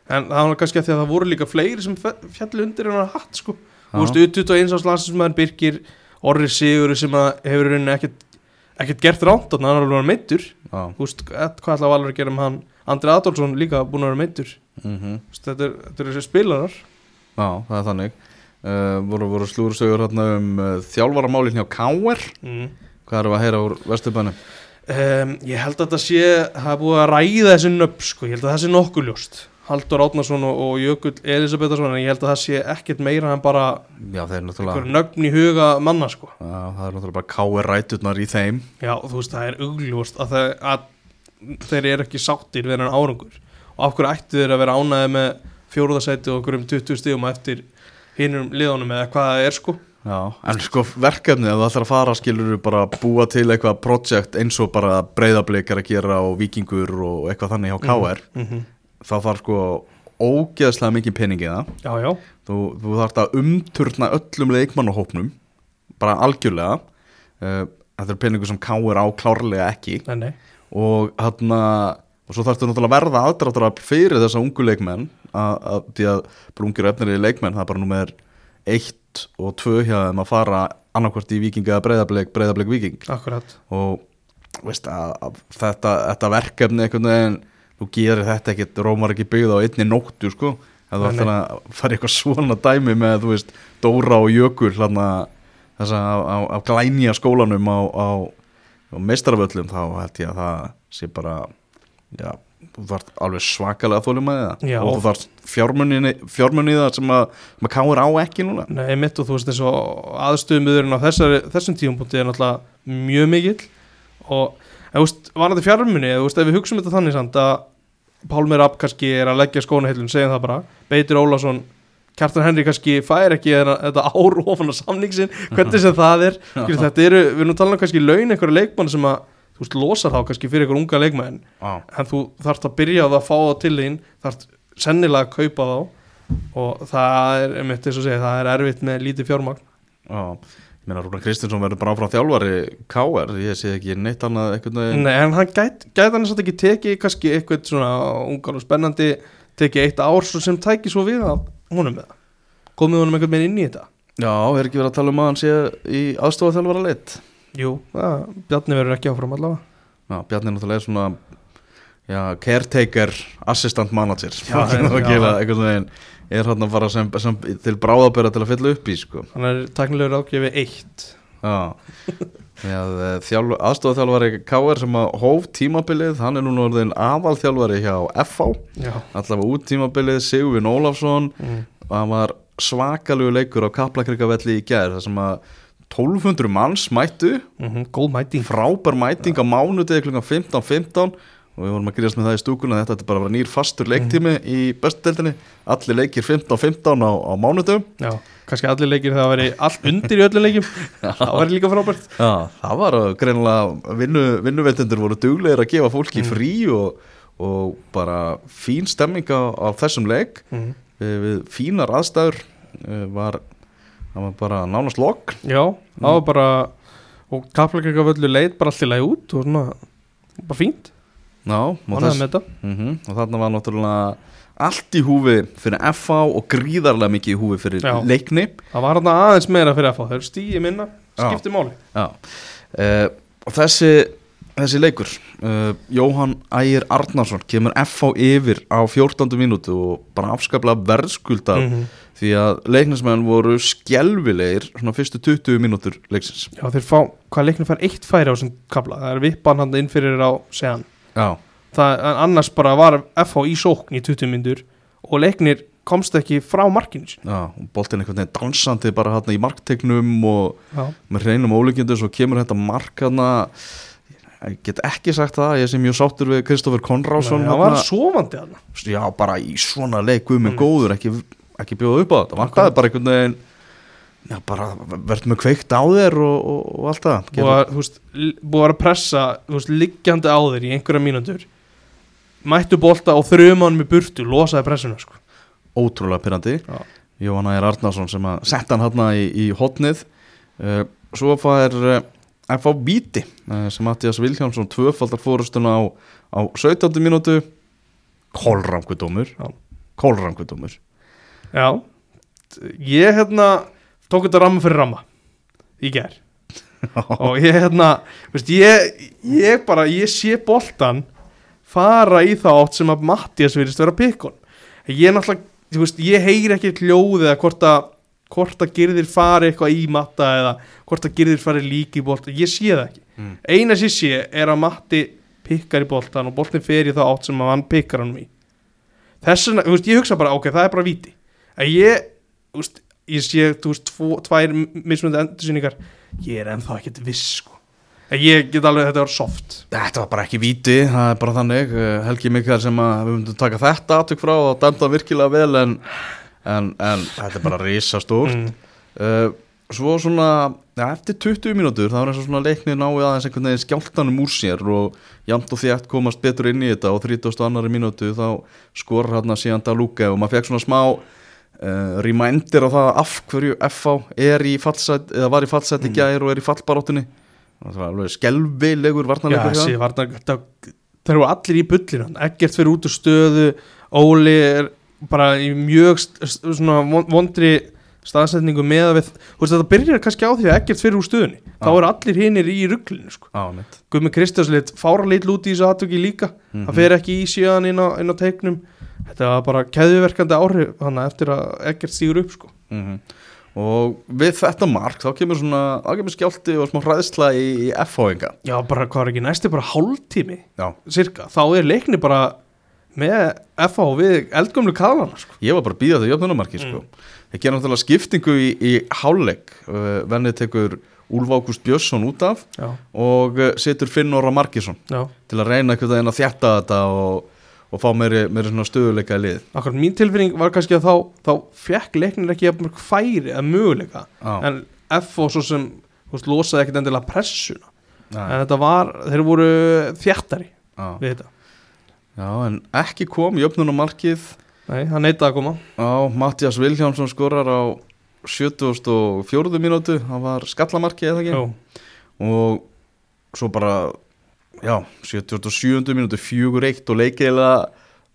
en það var kannski að því að það voru líka fleiri sem fjallu undir hennar hatt sko. Þú veist, utut og eins ás landslismæður Birgir Orri Sigur sem að hefur í rauninni ekkert, ekkert gert ránt þannig að hann er alveg meittur hvað ætla Valur að gera með hann Andri Adolfsson líka búin að vera meittur Þú veist, Þetta er, þetta er þessi spilarar
Já, það er þannig uh, voru, voru slúrsögur hérna um uh, þjálfaramálin hjá K.R.
mm.
Hvað við að heyra úr Vesturbænum?
Um, ég held að þetta sé það er búið að ræða þessi nöpp sko. ég held að það sé nokkuð ljóst Haldur Átnarsson og, og Jökull Elisabethsson en ég held að það sé ekkert meira en bara
Já, eru
einhver
náttúrulega
nögn í huga manna sko.
Já, það er náttúrulega bara K.R. ræturnar í þeim
já, þú veist, það er augljóst að, að þeir eru ekki sáttir við hennan árangur og af hverju ættu þeir að vera ánæði með fjóruðasæti og okkur um 20 stígum eftir hinnum liðunum eða hvað það er sko
Já, en sko verkefni að það ætlar að fara skilur bara búa til eitthvað projekt eins og bara breyðablikar að gera og vikingur og eitthvað þannig hjá K.R.
mm -hmm.
Þá þarf sko ógeðslega mikið peningi það.
Já, já,
þú, þú þarf að umturna öllum leikmannahópnum bara algjörlega. Uh, þetta er peningur sem K.R. á klárlega ekki.
Nei, nei.
Og hann og svo þarfstu náttúrulega að verða aðdráttur fyrir þessa ungu leikmenn að, að því að bara ungir efnir leikmenn það er bara númer eitt og tvö hjá þeim að fara annarkvort í viking eða breyðablik, breyðablik viking
akkurat,
og veist að, að þetta, þetta verkefni einhvern veginn þú gerir þetta ekkit, rómar ekki byggða á einni nóttu sko, að þú
Nei,
ætlar að fara eitthvað svona dæmi með þú veist, Dóra og Jökul hlanna þessa á, á, á glænja skólanum á, á, á meistaraföllum þá held ég að það sé bara já, þú þarf alveg svakalega þólum að það. Og þú þarf fjármunni, það sem að maður káir á ekki núna.
Nei, mitt og þú veist eins og aðstöðumöðurinn á þessari, þessum tíumpunkti er náttúrulega mjög mikill. Og þú veist, var þetta fjármunni, þú veist, ef við hugsaum þetta þannig samt að Pálmi Rapp kannski er að leggja skónaheilun, segjum það bara. Beitir Ólafsson, Kjartan Henry kannski fær ekki þetta, þetta ár ofan á samningsin, hvernig sem það er. Skilur, þetta eru, við erum talað um kannski laun einhverja leikmann sem að, þú veist, losar þá kannski fyrir einhver unga leikmann
Já,
en þú þarft að byrja á það að fá það til þín þarft sennilega að kaupa þá. Og það er, einmitt eins og segja, það er erfitt með lítið fjármagn.
Já, ég meina Rúnar Kristinsson verður bara áfram þjálfari K.R. Ég sé ekki neitt annað
Nei, en hann gæti gæt hann satt ekki tekið kannski eitthvað svona ungar og spennandi tekið eitt ár sem tæki svo við að honum með það komið honum einhvern veginn inn í þetta?
Já, er ekki verið að tala um að hann sé í aðstofaþjálfara leitt
Jú, það, Bjarni verður ekki áfram allavega.
Já, Bjarni er náttúrulega svona já, caretaker, assistant manager
Já,
einhvern veginn er hann að fara sem, sem til bráðabera til að fylla upp í sko.
Hann er taknilegur ágjöfi eitt
Já, já aðstofaþjálfari K.R. sem að hóf tímabilið, hann er núna orðin aðalþjálfari hjá
Já,
allavega út tímabilið, Sigurvin Ólafsson
mm.
og hann var svakalugu leikur á Kaplakrikavelli í gær þar sem að 1200 manns mættu
mm góð mæting
frábær mæting á mánudegi kl. 15.15 og við vorum að gríðast með það í stúkuna þetta er bara að vera nýr fastur leiktími í bestudeldinni allir leikir 15.15 á, á mánudum
Já, kannski allir leikir það að veri allt undir í öllum leikjum. Það væri líka frábært.
Já, það var að greinilega vinnu, vinnuveitundur voru duglegir að gefa fólki frí og, og bara fín stemming á, á þessum leik.
Mm.
við, við fínar aðstæður eh, var, það var bara nánast lokk
Já, það var bara og kaplakaka völlu leit bara í lagi út og svona, bara fínt
Já, og, þess, mm og þarna var náttúrulega allt í húfi fyrir FA og gríðarlega mikið í húfi fyrir
Já.
leikni
Það var hann aðeins meira fyrir að fá Þeir stíði minna,
Já.
skipti máli
Já. Uh, og þessi þessi leikur uh, Jóhann Ægir Arnarsson kemur FA yfir á 14. mínútu og bara afskaplega verðskulda
Mhm.
því að leiknismenn voru skelvilegir svona fyrstu 20 mínútur leiksins
Já, þeir fá, hvað leiknum fær eitt færi á þessum kabla Það er vippan hann inn fyrir á segan Það, annars bara var FH í sókn í 20 myndur og leiknir komst ekki frá markinu sínu.
já, og boltinn einhvern veginn dansandi bara hérna í marktegnum og
Já,
með hreinum ólíkjöndu svo kemur þetta mark hérna ég get ekki sagt það, ég sé mjög sáttur við Kristoffer Konrásson
það var sofandi hann
já, bara í svona leik guð minn
Mm.
góður, ekki, ekki bjóða upp á þetta. Vantaði bara einhvern veginn já, bara verður með kveikt á þér og, og, og allt það.
Búið að, pressa þú veist, liggjandi á þeir í einhverja mínútur. Mættu bolta og þrjumann með burtu, losaði pressuna sko.
ótrúlega pyrrandi
Já.
Jóhann Ægir Arnarsson sem að setja hann hérna í, í hotnið uh, svo fær uh, að fá víti uh, sem Mattias Viljánsson tvöfaldar fórustuna á, á 17. mínútu. Kólrangudómur kólrangudómur
Já, ég hérna tók þetta ramma fyrir ramma. Í gær. Og ég hérna, veist, ég, ég bara, ég sé boltan fara í þá átt sem að Mattias virðist vera pikkon. Ég náttúrulega, þú veist, ég heyri ekki hljóð eða hvort að hvort að gerðir fari eitthvað í matta eða hvort að gerðir fari líki í boltan ég sé það ekki,
Mm.
eina sem ég sé er að Matti pikkar í boltan og boltin fer í þá átt sem að hann pikkar hann í. Þess vegna, þú veist, ég hugsa bara, ok, það er bara víti. Að ég, þú veist, ég sé þú veist, tvo, tvær mismunandi endursýningar ég er ennþá ekkert viss sko. að ég get alveg, þetta var soft
Þetta var bara ekki víti, það er bara þannig uh, Helgi Mikael sem að við myndum taka þetta aðtök frá og dæmda virkilega vel en, en, en þetta er bara risastórt
mm.
uh, Svo svona, ja, eftir 20 mínútur þá er eins og svona leiknið náið aðeins einhvern veginn skjáltanum úr sér og jamt og þétt komast betur inn í þetta og 32. mínútu þá skorur hérna síðan Daluka og maður fekk svona smá uh, remindir á það af hverju FH er í fallsæt eða var í fallsæt í
Mm.
gær og er í fallbaróttunni það var alveg skelvilegur
Já,
varnarleikur
þessi varnar það, það eru allir í bullinu ekkert fyrir út úr stöðu Óli er bara í mjög svona von- vondri staðsetningu með að við, þú veist þetta byrjar kannski á því að ekkert fyrir úr stöðunni, þá
Já.
eru allir hinnir í rugglinu sko.
Já, mitt
Gummi Kristjánslit fára lit lúti í þessu aðtöki líka
Mhm.
það fer ekki í síðan inn á, inn á teiknum þetta var bara keðjuverkandi áhrif þannig eftir að ekkert stígur upp sko.
Mhm. Og við þetta mark þá kemur svona, þá kemur skjálti og smá hræðsla í, í F-hóinga
já bara hvað er ekki næsti bara hálftími cirka, þá er leikni bara með FH við eldgömlu kaðlana sko.
ég var bara að býða þetta jöfnumarki sko. Þeir gera náttúrulega skiptingu í, í hálfleik uh, Vennið tekur Úlf Ágúst Björnsson út af
já,
og uh, setur Finn Orra Markisson
já
til að reyna einhvern veginn að þjætta þetta og, og fá meiri, meiri svona stöðuleika í lið.
Akkur mín tilfinning var kannski að þá, þá fekk leiknir ekki jafn mörg færi að möguleika.
Já.
en FH svo sem veist, losaði ekkert endilega pressuna.
Já,
en þetta var, þeir voru þjættari
já.
við þetta.
Já, en ekki kom jöfnumarkið
Nei, hann neitaði að koma.
Á Mattias Viljánsson skorar á 74. mínútu. Það var skallamarkið eða ekki?
Jó,
og svo bara já, 77. mínútu fjögur eitt og leikiðlega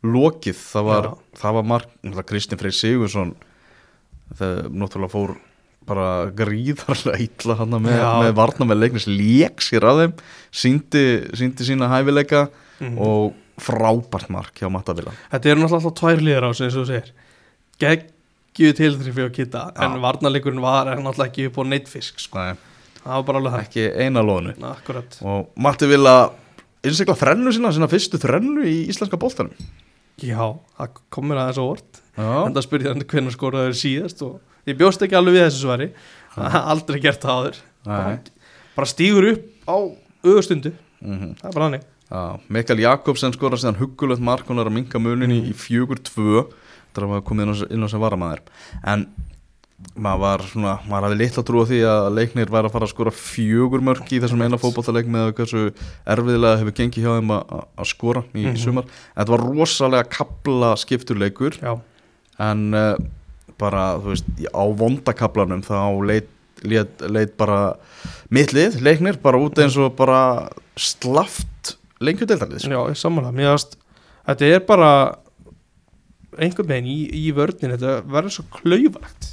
lokið, það var, það var mark Kristinn Freyr Sigursson það náttúrulega fór bara gríðarlega illa hann með, með varna með leiknis lék sér að þeim síndi, síndi sína hæfileika
Mhm.
og frábært mark hjá Matta Villa
Þetta eru náttúrulega alltaf tvær liðar á sig eins og þú segir Geggju til því fyrir að kitta En
Já.
varnarleikurinn var náttúrulega ekki upp á neitfisk sko.
Nei,
Bara
ekki eina
Na, Akkurat.
Og Matti Villa innsikla þrennu sína, sína fyrstu þrennu í íslenska boltanum.
Já, það kom mér aðeins á vort En það spurði hann hvernig skoraður síðast og ég bjóst ekki alveg við þessu svari. Aldrei gert það áður.
Nei.
Bara stígur upp á auðustundu
mhm.
Það er bara hannig
Já, Mikael Jakobsen skora síðan huggulegt mark hún er að minka munin í, í fjögur tvö. Þetta var komið inn á, inn á sem varamæður en maður var svona maður hafði litla trú á því að leiknir væri að fara að skora fjögur mörk í þessum eina fótballtaleik með hversu erfiðlega hefur gengið hjá þeim að, skora í,
Mhm.
í sumar þetta var rosalega kapla skipturleikur
Já,
en uh, bara þú veist á vondakablanum þá leit, leit, leit bara mitt lið, leiknir, bara út eins og bara slaft lengjudeildarlið sko.
já, sammála Mér varst, þetta er bara einhvern veginn í, í vörnin þetta verður svo klaufalegt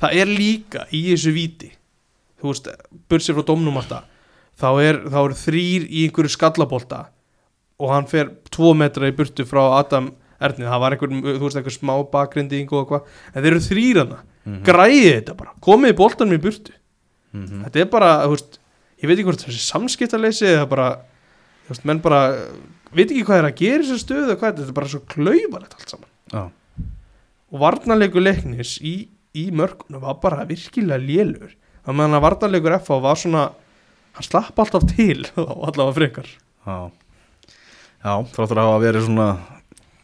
það er líka í þessu víti þú veist, bursið frá domnum alltaf þá er, þá er þrýr í einhverju skallabólta og hann fer tvo metra í burtu frá Adam Erni, það var einhver, þú veist, einhver smá bakgrinding og eitthvað, en þeir eru þrýr hana
Mhm.
græðið þetta bara, komið boltanum í burtu.
Mhm.
þetta er bara, þú veist ég veit ekki hvort þessi samskiptaleysi eða bara, þú veist, menn bara veit ekki hvað er að gera í þessu stöðu eða hvað, þetta er bara svo klaufarlegt allt saman
Já.
og varnarleikur leiknis í, í mörkunum var bara virkilega lélur. Það meðan að varnarleikur FH var svona hann slapp alltaf til og allavega frekar.
Já, já þráttur að hafa verið svona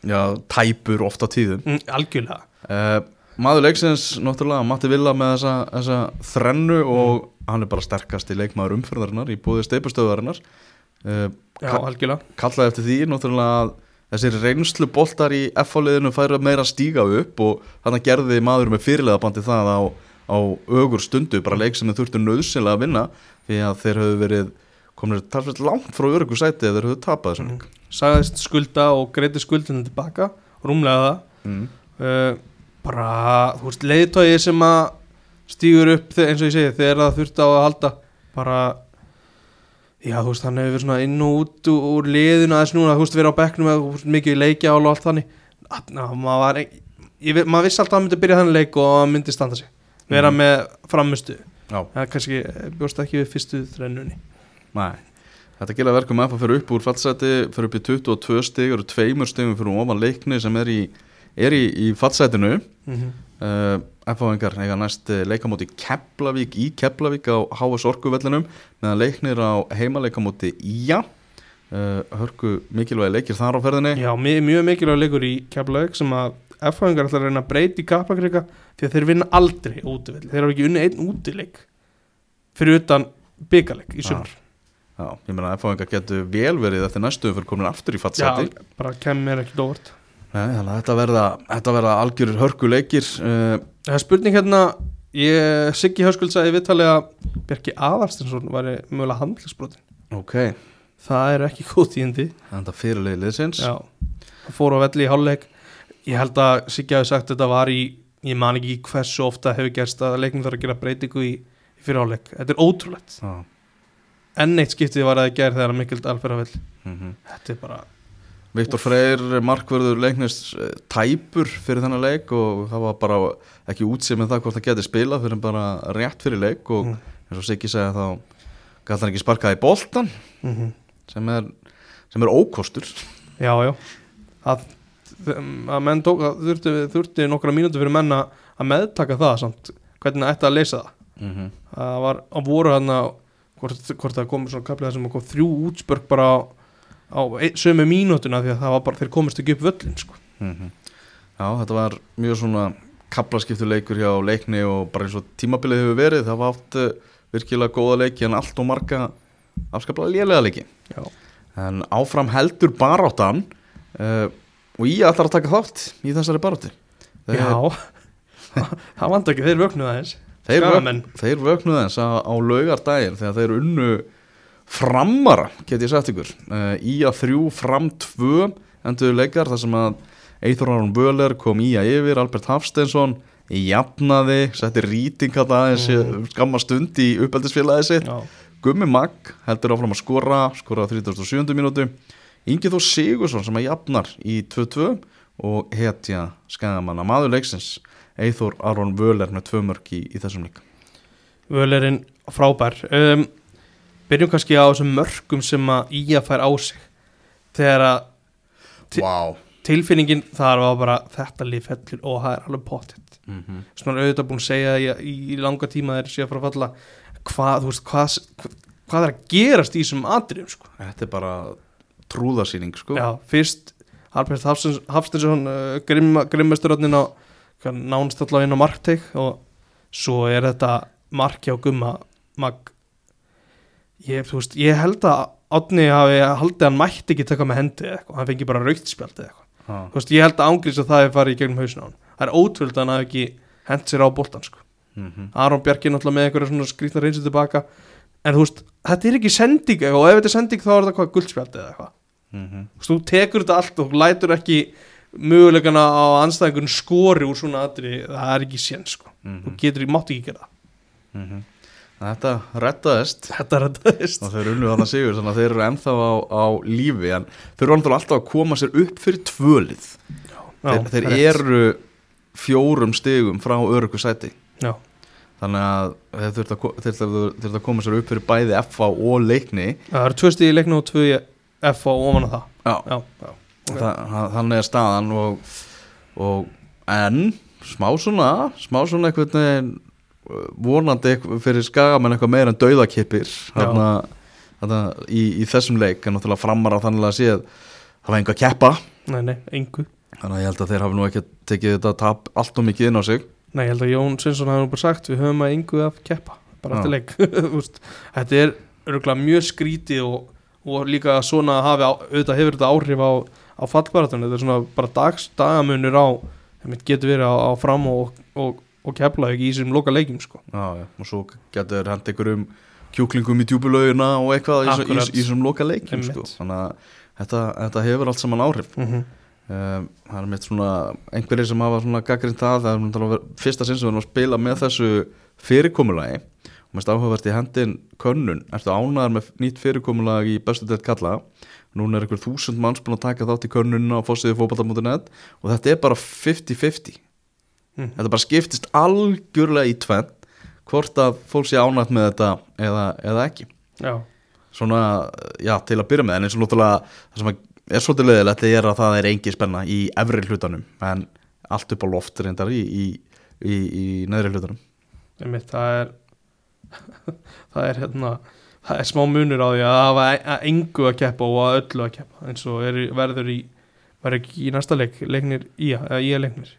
já, tæpur oft á tíðum.
Mm, algjörlega.
Uh, Maður leiksins, náttúrulega, Matti Villa með þessa, þessa þrennu og hann er bara sterkasti leikmaður umfyrðarinnar í búið steipustöðarinnar uh,
já, algjörlega.
kallaði eftir því, náttúrulega að þessir reynslu boltar í F-áliðinu færa meira stíga upp og þannig gerði maður með fyrirlega bandi það á, á ögur stundu, bara leik sem þeir þurftu nöðsynlega að vinna því að þeir höfðu verið komin talsveit langt frá örgu sæti eða þeir höfðu tapað þessum leik.
Sagðist skulda og greiti skuldinu tilbaka rúmlega það.
Mm.
uh, bara, þú veist, leiðtói sem að stígur upp eins og ég segi þegar það þurfti á að halda bara já, þú veist, hann hefur verið svona inn og út úr, liðinu aðeins núna, þú veist, verið á bekknum eða mikið leikja og allt þannig. Ná, maður var ekki ég, ve- maður vissi alltaf að hann myndi byrja þannig leik og hann myndi standa sig. Vera
Mhm.
með framistu
Já,
það er kannski, eh, bjóst ekki við fyrstu þrennunni.
Nei. Þetta gila verkum að fyrir upp úr fallseti fyrir upp í 22 stig og tveimur stigum fyrir ofan leikni sem er í, er í, í fallsetinu
mm -hmm.
uh, F-áingar eiga næst eh, leikamóti Keflavík í Keflavík á HS Orkuvellinum meðan leiknir á heimaleikamóti Ía. Uh, hörku mikilvægi leikir þar á ferðinni?
Já, mjög, mjög mikilvæg leikur í Keflavík sem að F-fæðingar ætla að reyna að breyti kappakrika því að þeir vinna aldrei útivill þeir hafa ekki unni einn útileik fyrir utan byggaleg í sumar.
Já, ég meina að F-áingar getur vel verið eftir næstu fyrir komin aftur í
Já,
fallseti
bara kem mér ekki dóvart
Nei, þannig að þetta verða, verða algjör hörku leikir uh,
Það er spurning hérna ég, Siggi Hauskuld sagði viðtalið að Bjarki Aðarstinsson var mögulega handlisbrotin
Ok,
það er ekki góð tíðindi.
Þetta fyrirlegi liðsins.
Já, það fór á velli í hálfleik. Ég held að Siggi hafi sagt þetta var í ég man ekki hversu ofta hefur gerst að leiknum þarf að gera breytingu í, í fyrir hálfleik. Þetta er ótrúlegt.
Já,
enn eitt skiptið var að gera þegar Mikkel Dalfer að vill
mhm.
Þetta er bara
Viktor Freyr markverður leiknist eh, tæpur fyrir þennan leik og það var bara ekki útsið með það hvort það geti spilað fyrir bara rétt fyrir leik og
Mm.
eins og Siggi segja þá gæti hann ekki sparkað í boltan
mm
sem er, sem er ókostur.
Já já. Að, að menn tók að þurfti, þurfti nokkra mínútur fyrir menn að að meðtaka það samt. Hvernig það ætti að leysa það?
Mm -hmm.
það var á voru hann að hvort, hvort það kom svona kaplið þar sem kom þrjú útspörk bara á, á sömu mínútuna því að það var bara þeir komist ekki upp völlin sko.
Mhm. Já, þetta var mjög svona kaplaskiptu leikur hjá leikni og bara eins og tímabilið hefur verið það var átt uh, virkilega góða leiki en allt og marga afskaplega lélega leiki
já,
en áfram heldur baráttan uh, og ég ætlar að taka þátt í þessari baráttu Þeir-
já. það vant ekki, þeir vöknuð aðeins
Þeir, vök, þeir vöknuðu þess á, á laugardaginn þegar þeir unnu framara, get ég sagt ykkur. Uh, í að þrjú fram tvö endur leikar þar sem að Eithor Aron Böler kom í að yfir, Albert Hafsteinsson jafnaði, setti rýting aðeins mm. skamma stund í uppeldisfélagi sitt.
Já,
Gummi Magg heldur áfram að skora skora á 37. mínútu. Ingi Þór Sigursson sem að jafnar í 2-2 og hetja skæðamanna maður leiksins Eithor Aron Völer með tvö mörk í, í þessum lík
völerinn frábær. Um, Byrjum kannski á þessum mörgum sem að Ía fær á sig Þegar að Ti-
Vá
tilfinningin þar var bara þetta lið fellur og það er alveg pottitt
mm -hmm.
er auðvitað búin að segja í, í langa tíma þeir séu að fara að falla hvað, veist, hvað, hvað er að gerast í þessum atriðum sko.
Þetta er bara trúðarsýning sko
Já, fyrst Harbjörn Hafstinsson uh, grimm, grimmesturöndin á hvað, nánast allavega inn á markteik og svo er þetta marki á gumma mag ég, veist, ég held að Átni hafi haldið að hann mætti ekki taka með hendi eitthvað, hann fengi bara rauktspjald eitthvað veist, ég held að ángrís að það hefur farið í gegnum hausinn á hann það er ótvöld að hann hafi ekki hent sér á boltan sko.
Mm
Aron Bjarki náttúrulega með einhverja svona skrýtna reynsu tilbaka en þú veist, þetta er ekki sending eitthvað, og ef þetta er sending þá er þetta hvað guldspjald eða eitthvað
-hmm.
þú veist, þú tekur þetta allt og lætur ekki mögulegana á anstæðingun skori úr svona atri, það er ekki sén sko. þú getur, mátt ekki gera það
Mhm. Þetta rettaðist
þetta þetta
og þeir unnu þarna sigur þannig að þeir eru ennþá á, á lífi. En þeir eru alltaf að koma sér upp fyrir tvölið. Þeir, þeir eru fjórum stigum frá örugu sæti.
Já,
þannig að þeir þurft að, að, að koma sér upp fyrir bæði FA og leikni.
Það eru tvö stíð í leiknu og tvö í F og ofan á það.
Já,
já, já, ok.
Þa, þannig er staðan og, og en smá svona smá svona uh, vonandi fyrir skagamenn eitthvað meira en þarna, í, í þessum leik en náttúrulega framar á þannig að séð hafa enga að keppa.
Nei, nei,
þannig að ég held að þeir hafi nú ekki tekið þetta tap allt og mikið inn á sig.
Nei, ég held að Jón Sinsson hafi nú bara sagt við höfum að yngu að keppa bara eftir leik. Þetta er örgulega mjög skrítið og, og líka svona hafi á, auðvitað hefur þetta áhrif á, á fallbaratunni þetta er svona bara dags, dagamunur á það getur verið á, á fram og, og, og kepla ekki í þessum loka leikjum sko.
já, já. og svo getur hent einhverjum kjúklingum í djúbulaugina og eitthvað
Akkurat.
í þessum loka leikjum sko. þannig að þetta, þetta hefur allt saman áhrif
mm -hmm.
Um, það er mitt svona einhverjir sem hafa svona gaggrind það það er fyrsta sinn sem við erum að spila með þessu fyrirkomulagi og mest áhugavert í hendin könnun ertu ánæðar með nýtt fyrirkomulag í bestu deilt kalla núna er einhver þúsund manns búin að taka þátt í könnunna á fósiði fótbolta.net og þetta er bara 50-50
Mhm.
þetta bara skiptist algjörlega í tvenn hvort að fólk sé ánægt með þetta eða, eða ekki.
Já,
svona, já, til að byrja með en eins og náttúrulega það sem er svolítið leðilegt er að það er engi spenna í efri hlutanum en allt upp á loft reyndar í, í, í, í neðri hlutanum.
Einmitt, það er það er hérna það er smá munur á því að hafa e- að engu að keppa og að öllu að keppa eins og er, verður í verður ekki í næsta leik, leiknir í að leiknir,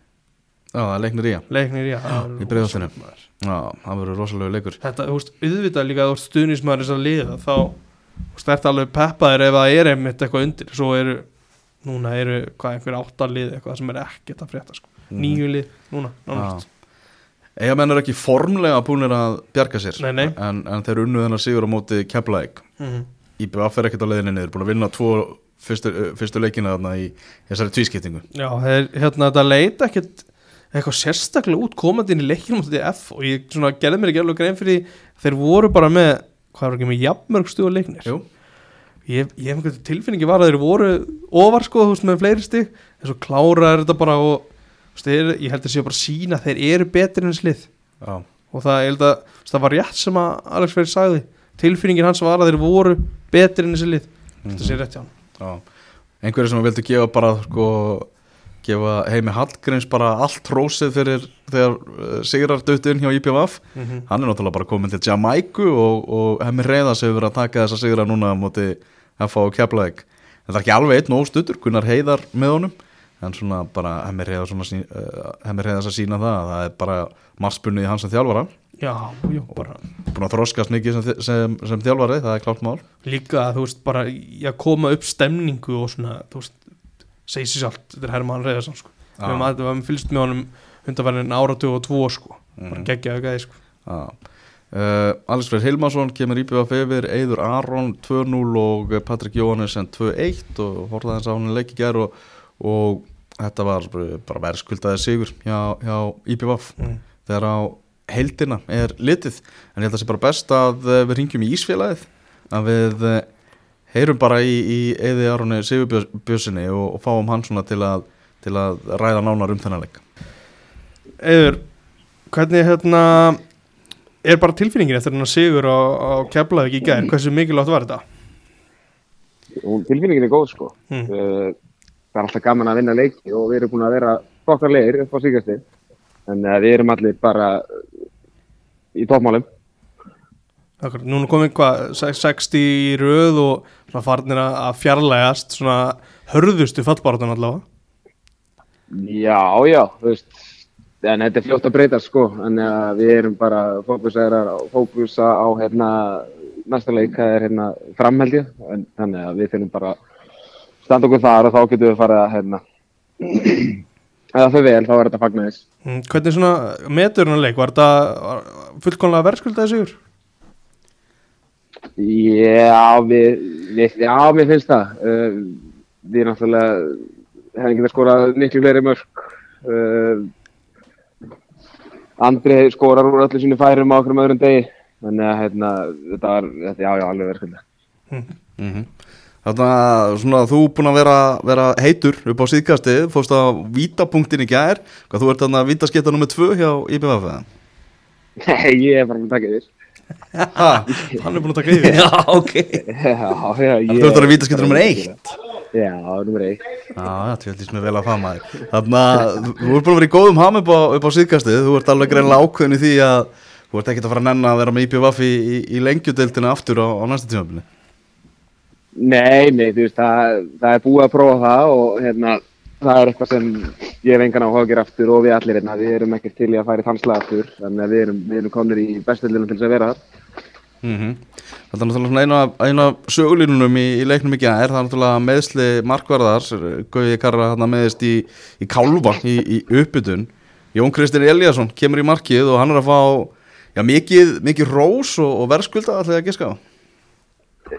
Já, það er leiknir í að.
Leiknir í að
Í Breiðholtinu. Já, það verður rosalega leikur.
Þetta, þú veist, auðvitað líka þú stuðnismæður þess að liða þá þú veist, ert alveg peppaður ef það er einmitt eitthvað undir. Svo eru, núna eru hvað einhver áttalið eitthvað sem er ekkert að frétta sko.
Mhm.
nýju lið, núna, nánast.
Eiga menn er ekki formlega búinir að bjarga sér?
Nei, nei.
En, en þeir unnu þennar sigur á móti Keflæk
mm
IBF er ekkert á leiðinni niður, búin að vinna tvo fyrstu, fyrstu leikina þarna í þessari tvískiptingu.
Já, þeir, hérna, þetta leit ekkert eitthvað sérstaklega út komandi inn í leikinu mútið F og ég svona, gerði mér ekki alveg grein fyrir því þeir voru bara með hvað var ekki með jafnmörg stuð á leiknir?
Jú,
ég, hef einhvern tilfinningi var að þeir voru ofar sko, þú veist, með fleiri stig en svo klára er þetta bara og veist, þeir, ég held að sé bara sína þeir eru betri en slið
já,
og það, að veist, það var rétt sem að Alex Freyr sagði. Tilfinningin hans var að þeir voru betri en þessi lið. Þetta sé rétt hjá hann
Einhverju sem vildu gefa bara sko gefa heimi Hallgríms bara allt rósið fyrir þegar uh, sigrar döttu inn hjá IPVF
mm
hann er náttúrulega bara komin til Jamaiku og, og hemmi reyðas hefur verið að taka þessa sigra núna á móti FH og Keflavík. En það er ekki alveg einn og stuttur, Gunnar Heiðar með honum. En svona bara hemmi reyðas uh, hemmi reyðas að sína það að það er bara marspunni í hans sem þjálfara.
Já, já, bara.
búin að þroskast mikið sem, sem, sem þjálfari, það er klárt mál.
Líka þú veist bara að koma upp stemningu og svona þú veist segir sér sjálft, þetta er Herman Reyðarsson sko. við
Já.
höfum að- við fylgst með honum undanverðin áratug og tvo sko bara
Mhm.
geggjaðu gæði sko
Já. Uh, Alex Freyr Hilmarsson kemur íbjöða yfir, Eiður Aron 2-0 og Patrik Jóhannesson 2-1 og horfði þess að hann leik í gær og, og þetta var bara verðskuldaði sigur hjá, hjá IPVF
Mm.
þegar á heildina er litið en ég held að það sé bara best að við ringjum í Ísfélagið að við heyrum bara í, í Eði Aroni Sigurbjörnsinni og, og fáum hann svona til að, til að ræða nánar um þennan leik.
Eður, hvernig hérna er bara tilfinningin eftir hennar sigur á, á Keflavík í gær, hversu mikilvægt var þetta?
tilfinningin er góð sko.
Mm.
það er alltaf gaman að vinna leiki og við erum búin að vera fokkar leir upp á síkasti en uh, við erum allir bara í toppmálum
Akkur, núna komið hvað, sex- 60 í röð og svona farnir að að fjarlægast svona hörðustu fallbáratan allavega
já, já, þú veist en þetta er fljótt að breyta sko en uh, við erum bara fókusaðar fókusa á hérna næsta leik, það er hérna framhældi en þannig að við finnum bara standa okkur þar og þá getum við farið að hérna eða það fyrir vel, þá er þetta fagnæðis
mm, Hvernig svona metur hennar leik, var þetta var fullkomlega verðskuldaði sigur?
Já, við, við, já, mér finnst það. Uh, við náttúrulega hefum getað skorað miklu fleiri mörg. Uh, Andri skorar úr öllu sínu færum á okkur um öðrum degi. Þannig að hérna, þetta var, þetta, já, já, alveg verðskulda.
mm Þannig að svona, þú búin að vera, vera heitur upp á síðkastið, fórst á vítapunktin í gær, hvað þú ert þannig að vítasketta nummið tvö hjá eða?
Nei, ég er bara að taka yfir.
Ha,
Hann er búin að taka yfir.
Já, ok. Þú ert að vítasketta nummer eitt.
Já, nummer eitt.
Já, já, tjóðlís mér vel að það maður. Þannig að þú ert búin að vera í góðum ham upp á, upp á síðkastið. Þú ert alveg greinlega ákveðin í því að Þú ert ekkert að fara að nenna að vera með IPVF í, í, í lengjudeildina aftur á, á næsta tímafélni
Nei, nei, þú veist, það, það er búið að prófa það og hérna, það er eitthvað sem ég hef engan á að gera aftur og við allir hérna, við erum ekkert til í að fara í þannslega aftur, þannig að við erum, erum komnir í bestöldinu til þess að vera þar.
mm Þetta er náttúrulega eina, eina af sögulínunum í, í leiknum ekki er það náttúrulega meðsli markvarðar Gauði Karra hann meðist í, í Kálva í, í uppbytun. Jón Kristinn Eliasson kemur í markið og hann er að fá já, mikið, mikið rós og, og verðskulda allir að giska á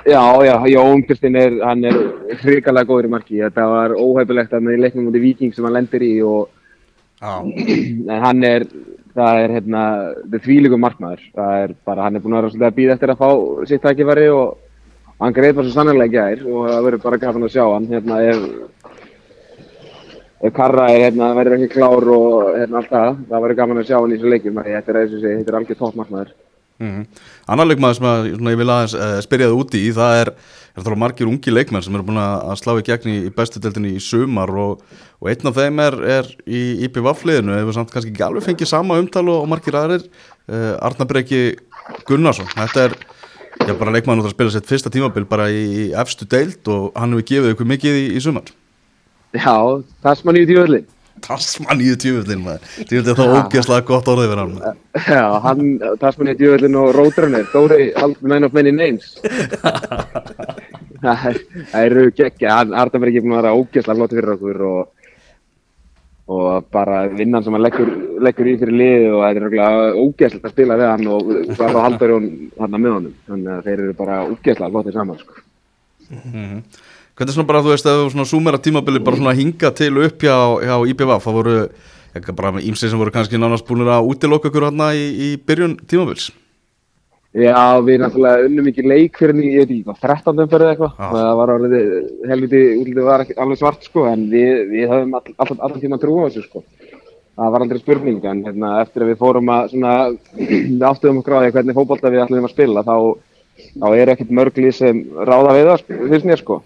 Já, já, Jón Kristinn er, hann er hrikalega góður í marki, þetta var óhæfilegt að með leiknum mútið Viking sem hann lendir í og
Já,
en hann er, það er hérna, þetta er þvílíkum markmaður, það er bara, hann er búin að vera svolítið að býða eftir að fá sitt tækifæri og hann greið bara svo sannlega í gær og það verður bara gafan að sjá hann, hérna, ef, ef Karra er, hérna, verður ekki klár og hérna allt það, það verður gaman að sjá hann í þessu leikjum, þetta er, þetta er algjör topp markmaður.
Mm Annar leikmaður sem að, svona, ég vil aðeins uh, spyrja það úti í það er, er það margir ungi leikmenn sem eru búin að að slá í gegn í, í bestu deildinni í sumar og, og einn af þeim er, er í IPVF-liðinu hefur samt kannski ekki alveg fengið sama umtal og, og margir aðrir. Uh, Arnar Breki Gunnarsson þetta er já, bara leikmaður að spila sitt fyrsta tímabil bara í, í efstu deild og hann hefur gefið ykkur mikið í, í sumar.
Já, það sem hann í tíuðlinn.
Tassmann Tjúvillin er það
Já.
ógeðslega gott orðið verið hann.
Já, hann, Tasman í djöfullin og Róðrannir, Dóri, man of many names. Það er- það eru geggja, hann Arnum er ekki að vera ógeðslega flott fyrir okkur og, og bara vinnan sem hann leggur, leggur í fyrir liðið og þetta er ógeðslega að spila við hann og bara haldur hún hann með honum. Þannig að þeir eru bara ógeðslega flottir saman, sko.
Hvernig svona bara, þú veist, ef þú svona súmera tímabili bara svona hinga til upp hjá, hjá IPVF, það voru, ekki bara með ímsið sem voru kannski nánast búinir að útiloka ykkur hérna í, í byrjun tímabils.
Já, við náttúrulega unnum ekki leik fyrir því, ég veit ekki hvað, 13. umferð eða eitthvað. Það var orðið, helviti, útlitið var ekki alveg svart, sko, en við, við höfum all, all, allan tíma trú á þessu, sko. Það var aldrei spurning, en hérna, eftir að við fórum að svona, við áttuðum okkur á því hvernig fótbolta við ætlum að spila, þá, þá er ekkert mörglið sem ráða við það, sko, finnst mér, sko.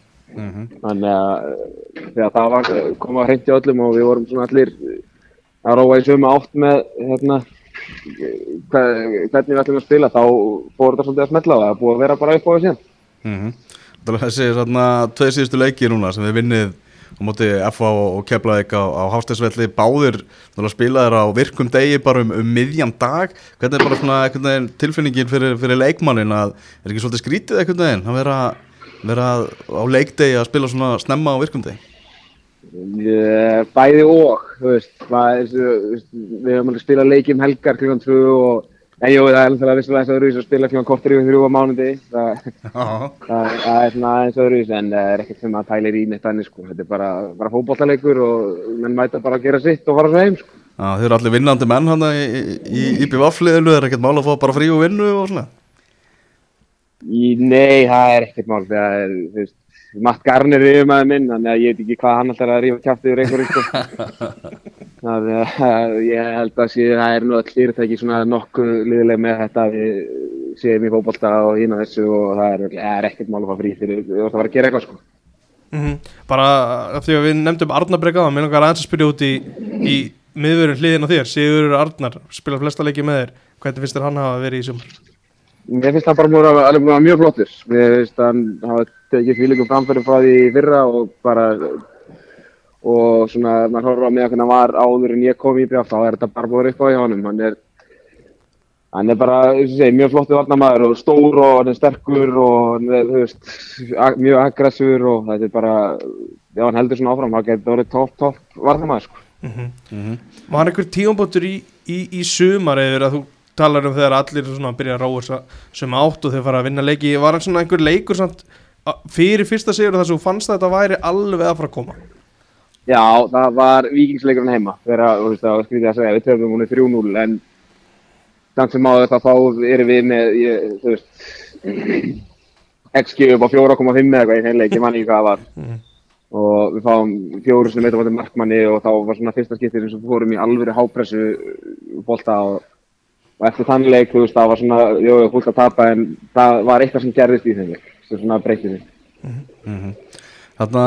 Þannig að þegar það var komið að hreintja öllum og við vorum svona allir að róa í sömu átt með hérna, hve- hvernig við ætlum að spila þá fór þetta svolítið að smetla það er búið að vera bara upp á síðan.
Mm -hmm. Það þessi svona tveir síðustu leiki núna sem við vinnið á móti FA og, Keflavík á, á Hásteinsvelli báðir spilaðir á virkum degi bara um, um miðjan dag hvernig er bara svona tilfinningin fyrir, fyrir leikmannin að er ekki svolítið skrítið einhvern veginn að vera, vera á leikdegi að spila svona snemma á virkum degi
Ég- Bæði og, þú veist, er, við höfum alveg spilað leiki um helgar klukkan 2 og En jú, það er alveg vissulega eins og öðruvísi að spila klíma kortur yfir þrjú á mánuði. Það, það, það er svona eins og öðruvísi en það er ekkert sem að tælir í neitt annir sko. Þetta er bara, bara fótbollaleikur og menn mæta bara að gera sitt og fara svo heim sko.
Já, þeir eru allir vinnandi menn hann í, í, í BVF-liðinu, er ekkert mál að fá bara frí og vinnu og svona
Í, nei, það er ekkert mál. Það er, þú veist, Matt Garner er yfirmaður minn, þannig að ég veit ekki hvað hann alltaf er að rífa kjátt yfir einhverju sko. Það er, ég held að það er nú all fyrirtæki svona nokkuð liðileg með þetta að við séum í fótbolta og hín og þessu og það er, það er ekkert mál að fá frí fyrir, við vortum að fara að gera eitthvað sko.
Mhm. Bara af því að við nefndum Arnarbreka þá mér langar aðeins að spyrja út í, í miðvörun hliðin á þér, Sigur Arnar spila flesta leiki með þér, hvernig finnst þér hann hafa verið í sumar?
Mér finnst það bara múið að vera mjög flottur. Mér finnst að hann hafa tekið fylgjum framfæri frá því í fyrra og bara og svona, maður horfður á mig að hvernig hann var áður en ég kom í brjátt, þá er þetta bara búin upp á í honum. Hann er, hann er bara, eins og segi, mjög flottur varnamaður og stór og hann er sterkur og hann er, þú veist, ag- mjög aggressífur og þetta er bara, já, hann heldur svona áfram, hann getur orðið topp, topp varnamaður, sko.
Var einhver tíumbóttur í, í, í sumar eða þú talar um þegar allir svona byrja að ráa sem átt og þeir fara að vinna leiki. Var hann svona einhver leikur samt, fyrir fyrsta sigur þar sem þú fannst að þetta væri alveg að fara að koma?
Já, það var vikingsleikurinn heima þegar, þú veist, það var skrítið að segja, við töfum hún 3-0 en samt sem áður það þá erum við með, ég, þú veist, XG upp á 4,5 eða eitthvað í þeim leik, ég man ekki hvað það var. Og við fáum fjóru sem eitthvað markmanni og þá var svona fyrsta skiptið sem við fórum í alvöru hápressu bolta og, og eftir þann leik, þú veist, það var svona, jú, fólk að tapa en það var eitthvað sem gerðist í þeim leik, sem svona breytið því.
Þarna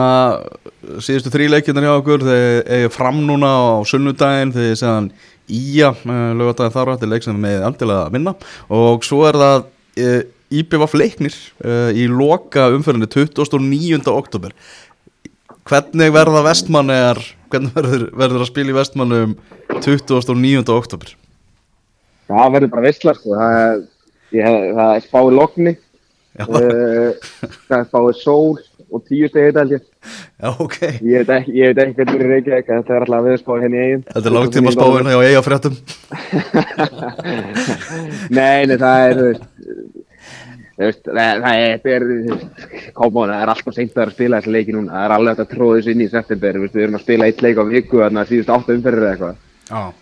síðustu þrý leikjarnir hjá okkur þeir eigi fram núna á sunnudaginn þegar segðan Ía lögadaginn þar rætti leik sem með andilega að vinna og svo er það e, IBVF leiknir e, í loka umferðinni 29. oktober hvernig verða vestmannegar hvernig verður, verður að spila í vestmannum 29. oktober
Það verður bara veistlar, sko, það það er spáið lokni uh, það er spáið sól og tíu stegi þetta held ég.
já ok
Ég veit ekki, ég veit ekki hvernig er í Reykjavík, en þetta er alltaf viðspáið henni í eigin.
Þetta er langtíma spáin hjá eiga fréttum
Nei, nei, það er, það það er, er, koma á, það er alltaf seint að vera að spila þessi leiki núna, það er alveg hægt að tróða þessu inn í september, við erum að spila eitt leik á viku, þannig að síðust átta umferðir eða eitthvað.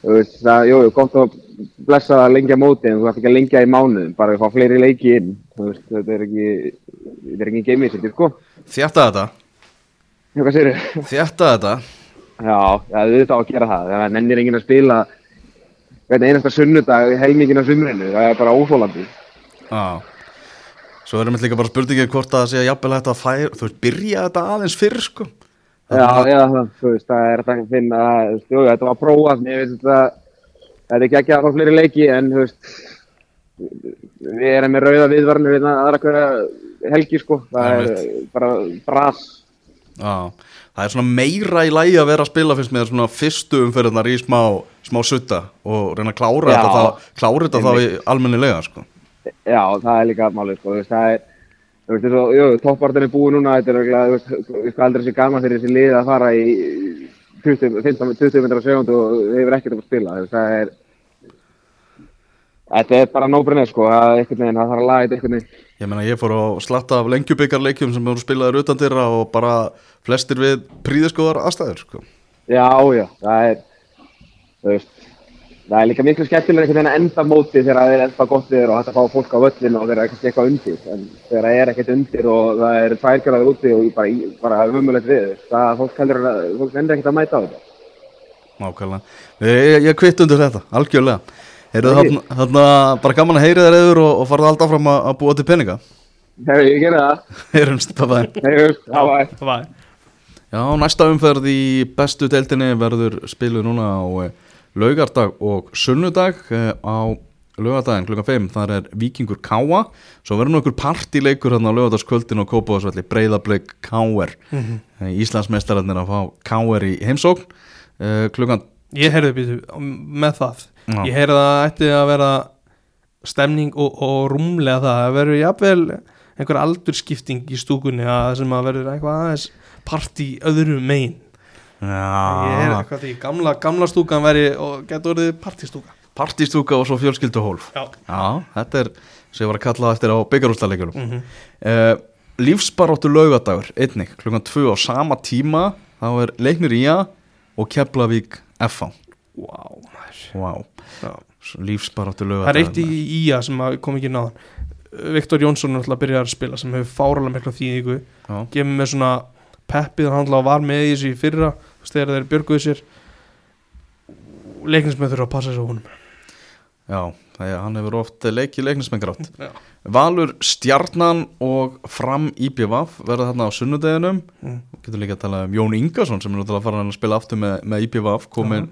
Það, jú, gott að blessa að lengja móti, en þú ætti ekki að lengja í mánuðum, bara að fá fleiri leiki inn, veist, þetta er ekki, þetta er ekki geimið sér, sko.
þjætta þetta
Já, hvað þau?
Þjætta þetta
Já, já, auðvitað á að gera það. Það nennir enginn að spila einasta sunnudag helmingin á sumrinu. Það er bara óþólandi.
Já Svo erum við líka bara spurningið hvort að það sé að jafnvel hægt að færa Þú veist, byrja þetta aðeins fyrr sko
Já, já, þú veist, það er þetta að finna, þú veist, þetta var prófað, mér veist þetta, þetta er ekki ekki að fá fleiri leiki, en, þú veist, við erum með rauða viðvarnir við aðra hverja helgi, sko, það er bara bras.
Já, það er svona meira í lægi að vera að spila finnst mér svona fyrstu umferðarnar í smá, smá sutta og reyna að klára
Já.
þetta þá, klára þetta þá í almennilega sko
Já, það er líka málið, sko, þú veist, það er, þú veist, jú, toppartin er búið núna, þetta er eiginlega, þú veist, veist, hvað heldur þessi gaman fyrir þessi lið að fara í 20, 15, 20 metrar á segundu og hefur ekkert um að spila, þú veist, það er, þetta er bara nóbrunni, sko, það er einhvern veginn, það þarf að laga þetta einhvern veginn.
Ég meina ég fór á slatta af lengjubikarleikjum sem voru spilaðir utan dyrra og bara flestir við príðiskoðar aðstæður sko
Já, já, það er, þú veist, það er líka miklu skemmtilega einhvern veginn að enda mótið þegar það er enda gott viður og hægt að fá fólk á völlin og er kannski eitthvað undir, en þegar það er ekkert undir og það er tværgræður úti og bara, bara umulegt við, það fólk heldur að, fólk endur ekkert að mæta á þetta.
Nákvæmlega. Ég, ég, ég kvitt undir þetta, algjörlega. Heyrðu þarna, þarna bara gaman að heyri þér eður og, og farða alltaf fram að, búa til peninga?
Hefur ég gerði það?
Heyrumst, bye bye
Það
Það
í eh, laugardag og sunnudag eh, á laugardaginn klukkan 5 þar er Víkingur Káa svo verður nú einhver partileikur hérna á laugardagskvöldin og Kópavarsvalli Breiðablik Káer mm -hmm. Íslandsmeistararnir að fá Káer í heimsókn eh, klukkan
Ég heyrði býtu með það.
Já.
Ég heyrði að það ætti að vera stemning og, og rúmlega það. Það verður jafnvel einhver aldurskipting í stúkunni að sem að verður eitthvað aðeins partí öðru megin Ég
Já,
eitthvað því gamla, gamla stúkan veri og getur orðið partistúka
partistúka og svo fjölskylduhólf
Já.
Já, þetta er sem ég var að kalla eftir á byggarústalegjunum mm
Mhm.
Lífsbaróttu laugadagur einnig, klukkan 2 á sama tíma þá er leiknir í að og Keflavík
maður.
Wow.
Já.
Lífsbaróttu
Það er
laugadagur
eitt í ÍA sem kom ekki náðan. Viktor Jónsson er alltaf að byrja að spila sem hefur fáralega mikla þýðingu. Gefur mér svona peppið hann var með í þessu í fyrra þegar þeir björguðu sér leiknismenn þurfa að passa þessu á honum.
Já, það er, hann hefur oft leikið leiknismenn grátt. Valur Stjarnan og Fram IPVaf verða þarna á sunnudeginum.
Mm.
getur líka að tala um Jón Ingarsson sem er náttúrulega farin að spila aftur með, með IPVaf komin,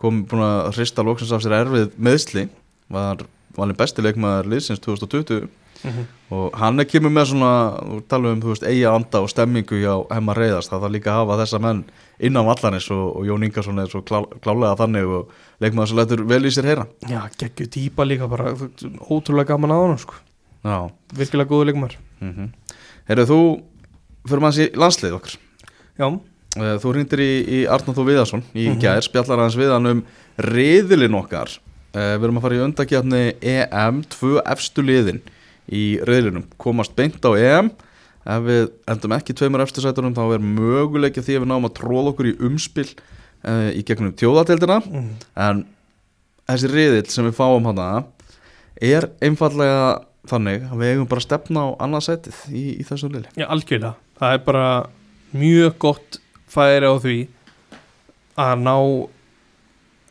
kom búin að hrista loksins af sér erfið meðsli var valin besti leikmaður liðsins 2020
Mhm.
og hann er kemur með svona tala um, þú veist, eiga anda og stemmingu hjá Hemma Reyðast, það þarf líka að hafa þessa menn innan vallanis og, og Jón Ingarsson er svo klá, klálega þannig og leikmaður sem lætur vel í sér heyra.
Já, geggju dýpa líka bara ótrúlega gaman að honum sko.
Já,
virkilega góðu leikmar
mm Heyrðu, þú fyrir maður sér landslið okkar?
Já,
Eh, Þú hringdir í, í Arnáð Þó Viðarsson í gær, spjallar hans við hann um riðilinn okkar. Uh, Við erum að fara í undakjarni EM, tvö efstu liðin í riðlinum. Komast beint á EM. Ef við endum ekki tveimur efstu sætunum þá er möguleikja því að við náum að tróða okkur í umspil uh, í gegnum tjóðateldina
mm.
En þessi riðill sem við fáum hana er einfallega þannig að við eigum bara að stefna á annað sætið í, í þessu liði
já algjörlega. Það er bara mjög gott færi á því að ná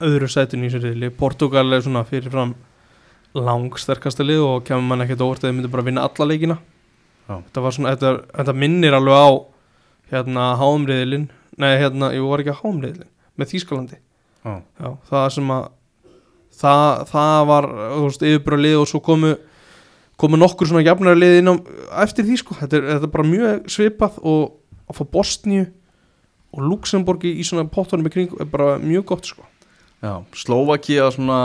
öðru sætinu í sér riðli. Portugal er svona fyrirfram langsterkasta lið og kemur mann ekkert óvart að þið myndir bara vinna alla leikina
Já.
þetta var svona, þetta, þetta minnir alveg á hérna háumriðilinn nei hérna, ég var ekki að háumriðilinn með Þýskalandi
Já.
Já, það sem að það, það var, þú veist, yfirbúra lið og svo komu komu nokkur svona jafnara lið inn á eftir því sko, þetta er, þetta er bara mjög svipað og að fá Bosníu og Luxemburgi í svona pottunum í kring er bara mjög gott sko
Já, Slovakia svona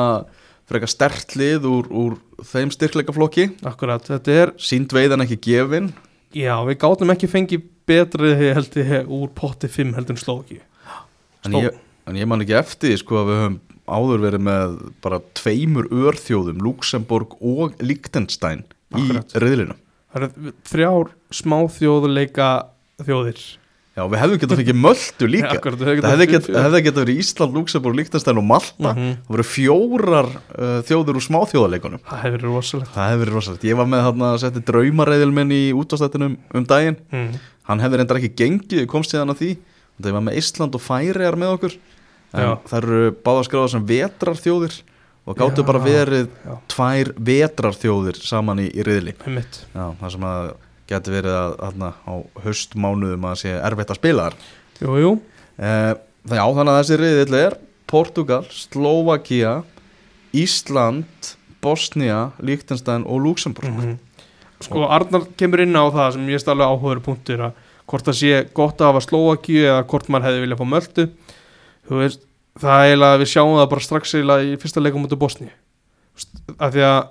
frekar stert lið úr, úr þeim styrkleikaflokki.
Akkurat, þetta er,
sínd veiðan ekki gefin.
Já, við gátum ekki fengið betri held ég úr potti 5 heldur en Slovaki
en ég, en ég man ekki eftir sko að við höfum áður verið með bara tveimur örþjóðum Luxemburg og Liechtenstein
Akkurat.
í riðlinu
það eru þrjár smáþjóðuleika þjóðir
Já, við hefðum getað fengið möldu líka.
Akkurat,
Það hefði hefði getað verið Ísland, Luxemburg, Liechtenstein og Malta.
Mhm.
Það voru fjórar uh, þjóður úr smáþjóðarleikunum.
Það hefur verið rosalegt.
Það hefði verið rosalegt. Ég var með þarna að setja draumareiðil minn í útastættinum um daginn.
Mm.
hann hefði reyndar ekki gengið, komst síðan að því. Það var með Ísland og Færiðar með okkur. Það eru báða skráða sem vetrar þjóðir og gáttu
Já,
bara verið
já.
tvær vetrar þjóðir saman í, í að geti verið að þarna, á haustmánuðum að sé erfitt að spila þar.
Jú, jú,
eh, Já, þannig að þessi riðill er Portugal, Slovakia Ísland Bosnia, Liechtenstein og Luxemburg
Mhm. Sko Arnar kemur inn á það sem ég stálega áhugaður punktur að hvort það sé gott að hafa Slovakíu eða hvort maður hefði viljað fá möldu þú veist, það er eiginlega við sjáum það bara strax eiginlega í fyrsta leikum út af Bosni af því að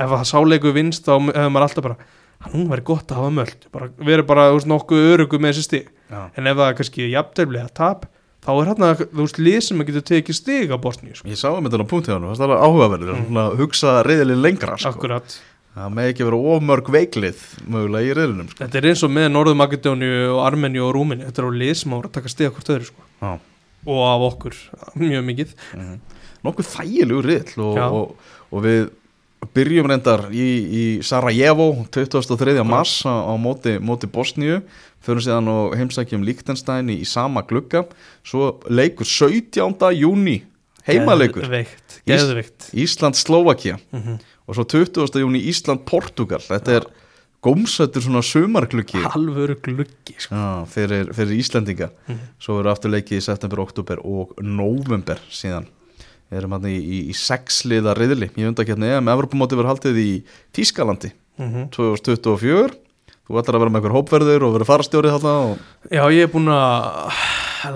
ef það sáleiku vinst þá hefur maður alltaf bara að nú væri gott að hafa möld bara, verið bara veist, nokkuð örugu með þessi stig
Já,
en ef það er kannski jafntefli eða tap þá er hérna þú veist lið sem getur tekið stig á Bosni sko.
Ég sá um þetta á punktið hann, það er áhugaverður mm. að hugsa riðilin lengra sko. Það með ekki vera ofmörg veiklið mögulega í riðlinum sko.
Þetta er eins og með Norður Makedóniu og Armeni og Rúmini Þetta er á lið sem á að taka stiga hvort öðru sko. Og af okkur mjög mikið
Nokkuð þægilegu riðl og, og, og við byrjum reyndar í, í Sarajevo 23. mars á, á móti, móti Bosníu fyrir síðan og heimsækjum Liechtenstein í, sama glugga svo leikur 17. júni heimaleikur
Geðveikt,
Ís-
geðveikt
Ísland-Slovakia
Mhm.
og svo 20. júni Ísland-Portugal þetta er gómsættur svona sumargluggi
Halvöru gluggi sko.
Já, fyrir, fyrir Íslendinga
Mhm.
svo verður aftur leikið í september, oktober og november síðan erum hann í, í, í sexliða riðli í undakefni EM, Evropamóti verður haldið í Tískalandi
mm
2024 þú ætlar að vera með einhver hópverður og vera farastjórið þarna og
Já, ég er búinn að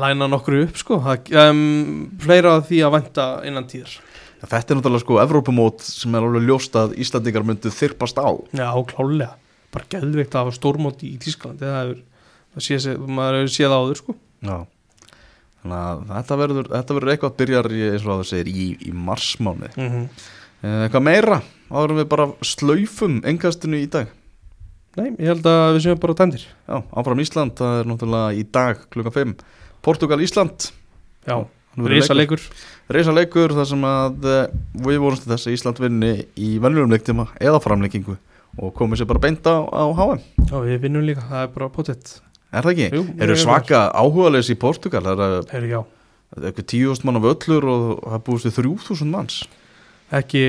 læna nokkru upp sko. Um, fleira af því að vænta innan tíðar.
Ja, þetta er náttúrulega sko Evropamót sem er alveg ljóst að Íslandingar myndu þyrpast á.
Já, klálega, bara geðveikt að hafa stórmóti í Tísklandi það hefur, það sé, maður hefur séð áður sko.
Já. Þannig að þetta verður, þetta verður eitthvað byrjar í, eins og að það segir í, í marsmáni
mm -hmm.
eitthvað meira, áður við bara slaufum engastinu í dag?
Nei, ég held að við séum bara tæmdir
Já, áfram Ísland, það er náttúrulega í dag klukkan 5 Portugal Ísland.
Já, reysa leikur
Reisa leikur. Þar sem að eh, við vorum til þess að Ísland vinni í venjulegum leiktíma eða framleikingu og komið sér bara beint á, á HM
Já, við vinnum líka, það er bara potett
Er það ekki?
Jú,
Eru svaka áhugaðlegs í Portugal? Það er
Herri, já,
eitthvað tíust mann af öllur og það búist við þrjú þúsund manns.
Ekki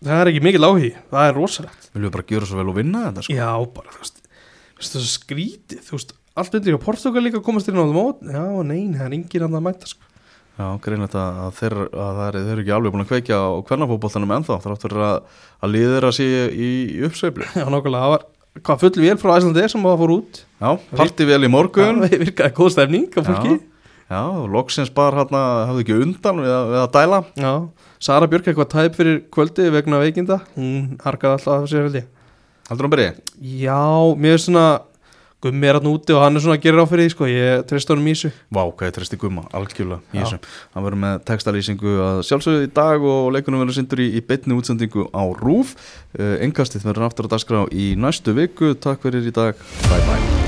Það er ekki mikil áhugi, það er rosalegt.
Viljum við bara gjöra svo vel og vinna þetta sko?
Já, bara, þú veist það er skrítið, þú veist Allt undir hjá Portugal líka komast inn á það mót. Já, nein, það er engin annað að mæta, sko.
Já, greinlega að, að, þeir, að það er, þeir eru ekki alveg búin að kveikja á hvernafótboltanum ennþá þrátt fyrir að, að liðir að sé í, í uppsveiflu.
Já, nokkulega, það var Hvað full vél frá Æslandi sem það fór út?
Já, parti vel í morgun.
Það virkaði góð stefning á fólki.
Já, loksins bara hérna hafði ekki undan við að, við að dæla.
Já, Sara Björk eitthvað tæp fyrir kvöldi vegna veikinda? Hún harkaði alltaf af sér held ég.
Haldur hann byrja?
Já, mér er svona Gummi er hann úti og hann er svona að gera á fyrir því sko. Ég treyst honum í þessu.
Vá, hvað ég treysti gumma, algjörlega í þessu. Hann verður með textalýsingu að sjálfsögðu í dag og leikunum verður sindur í, í beinni útsendingu á RÚF Engastið verður aftur að dagskrá í næstu viku. Takk fyrir í dag, bye bye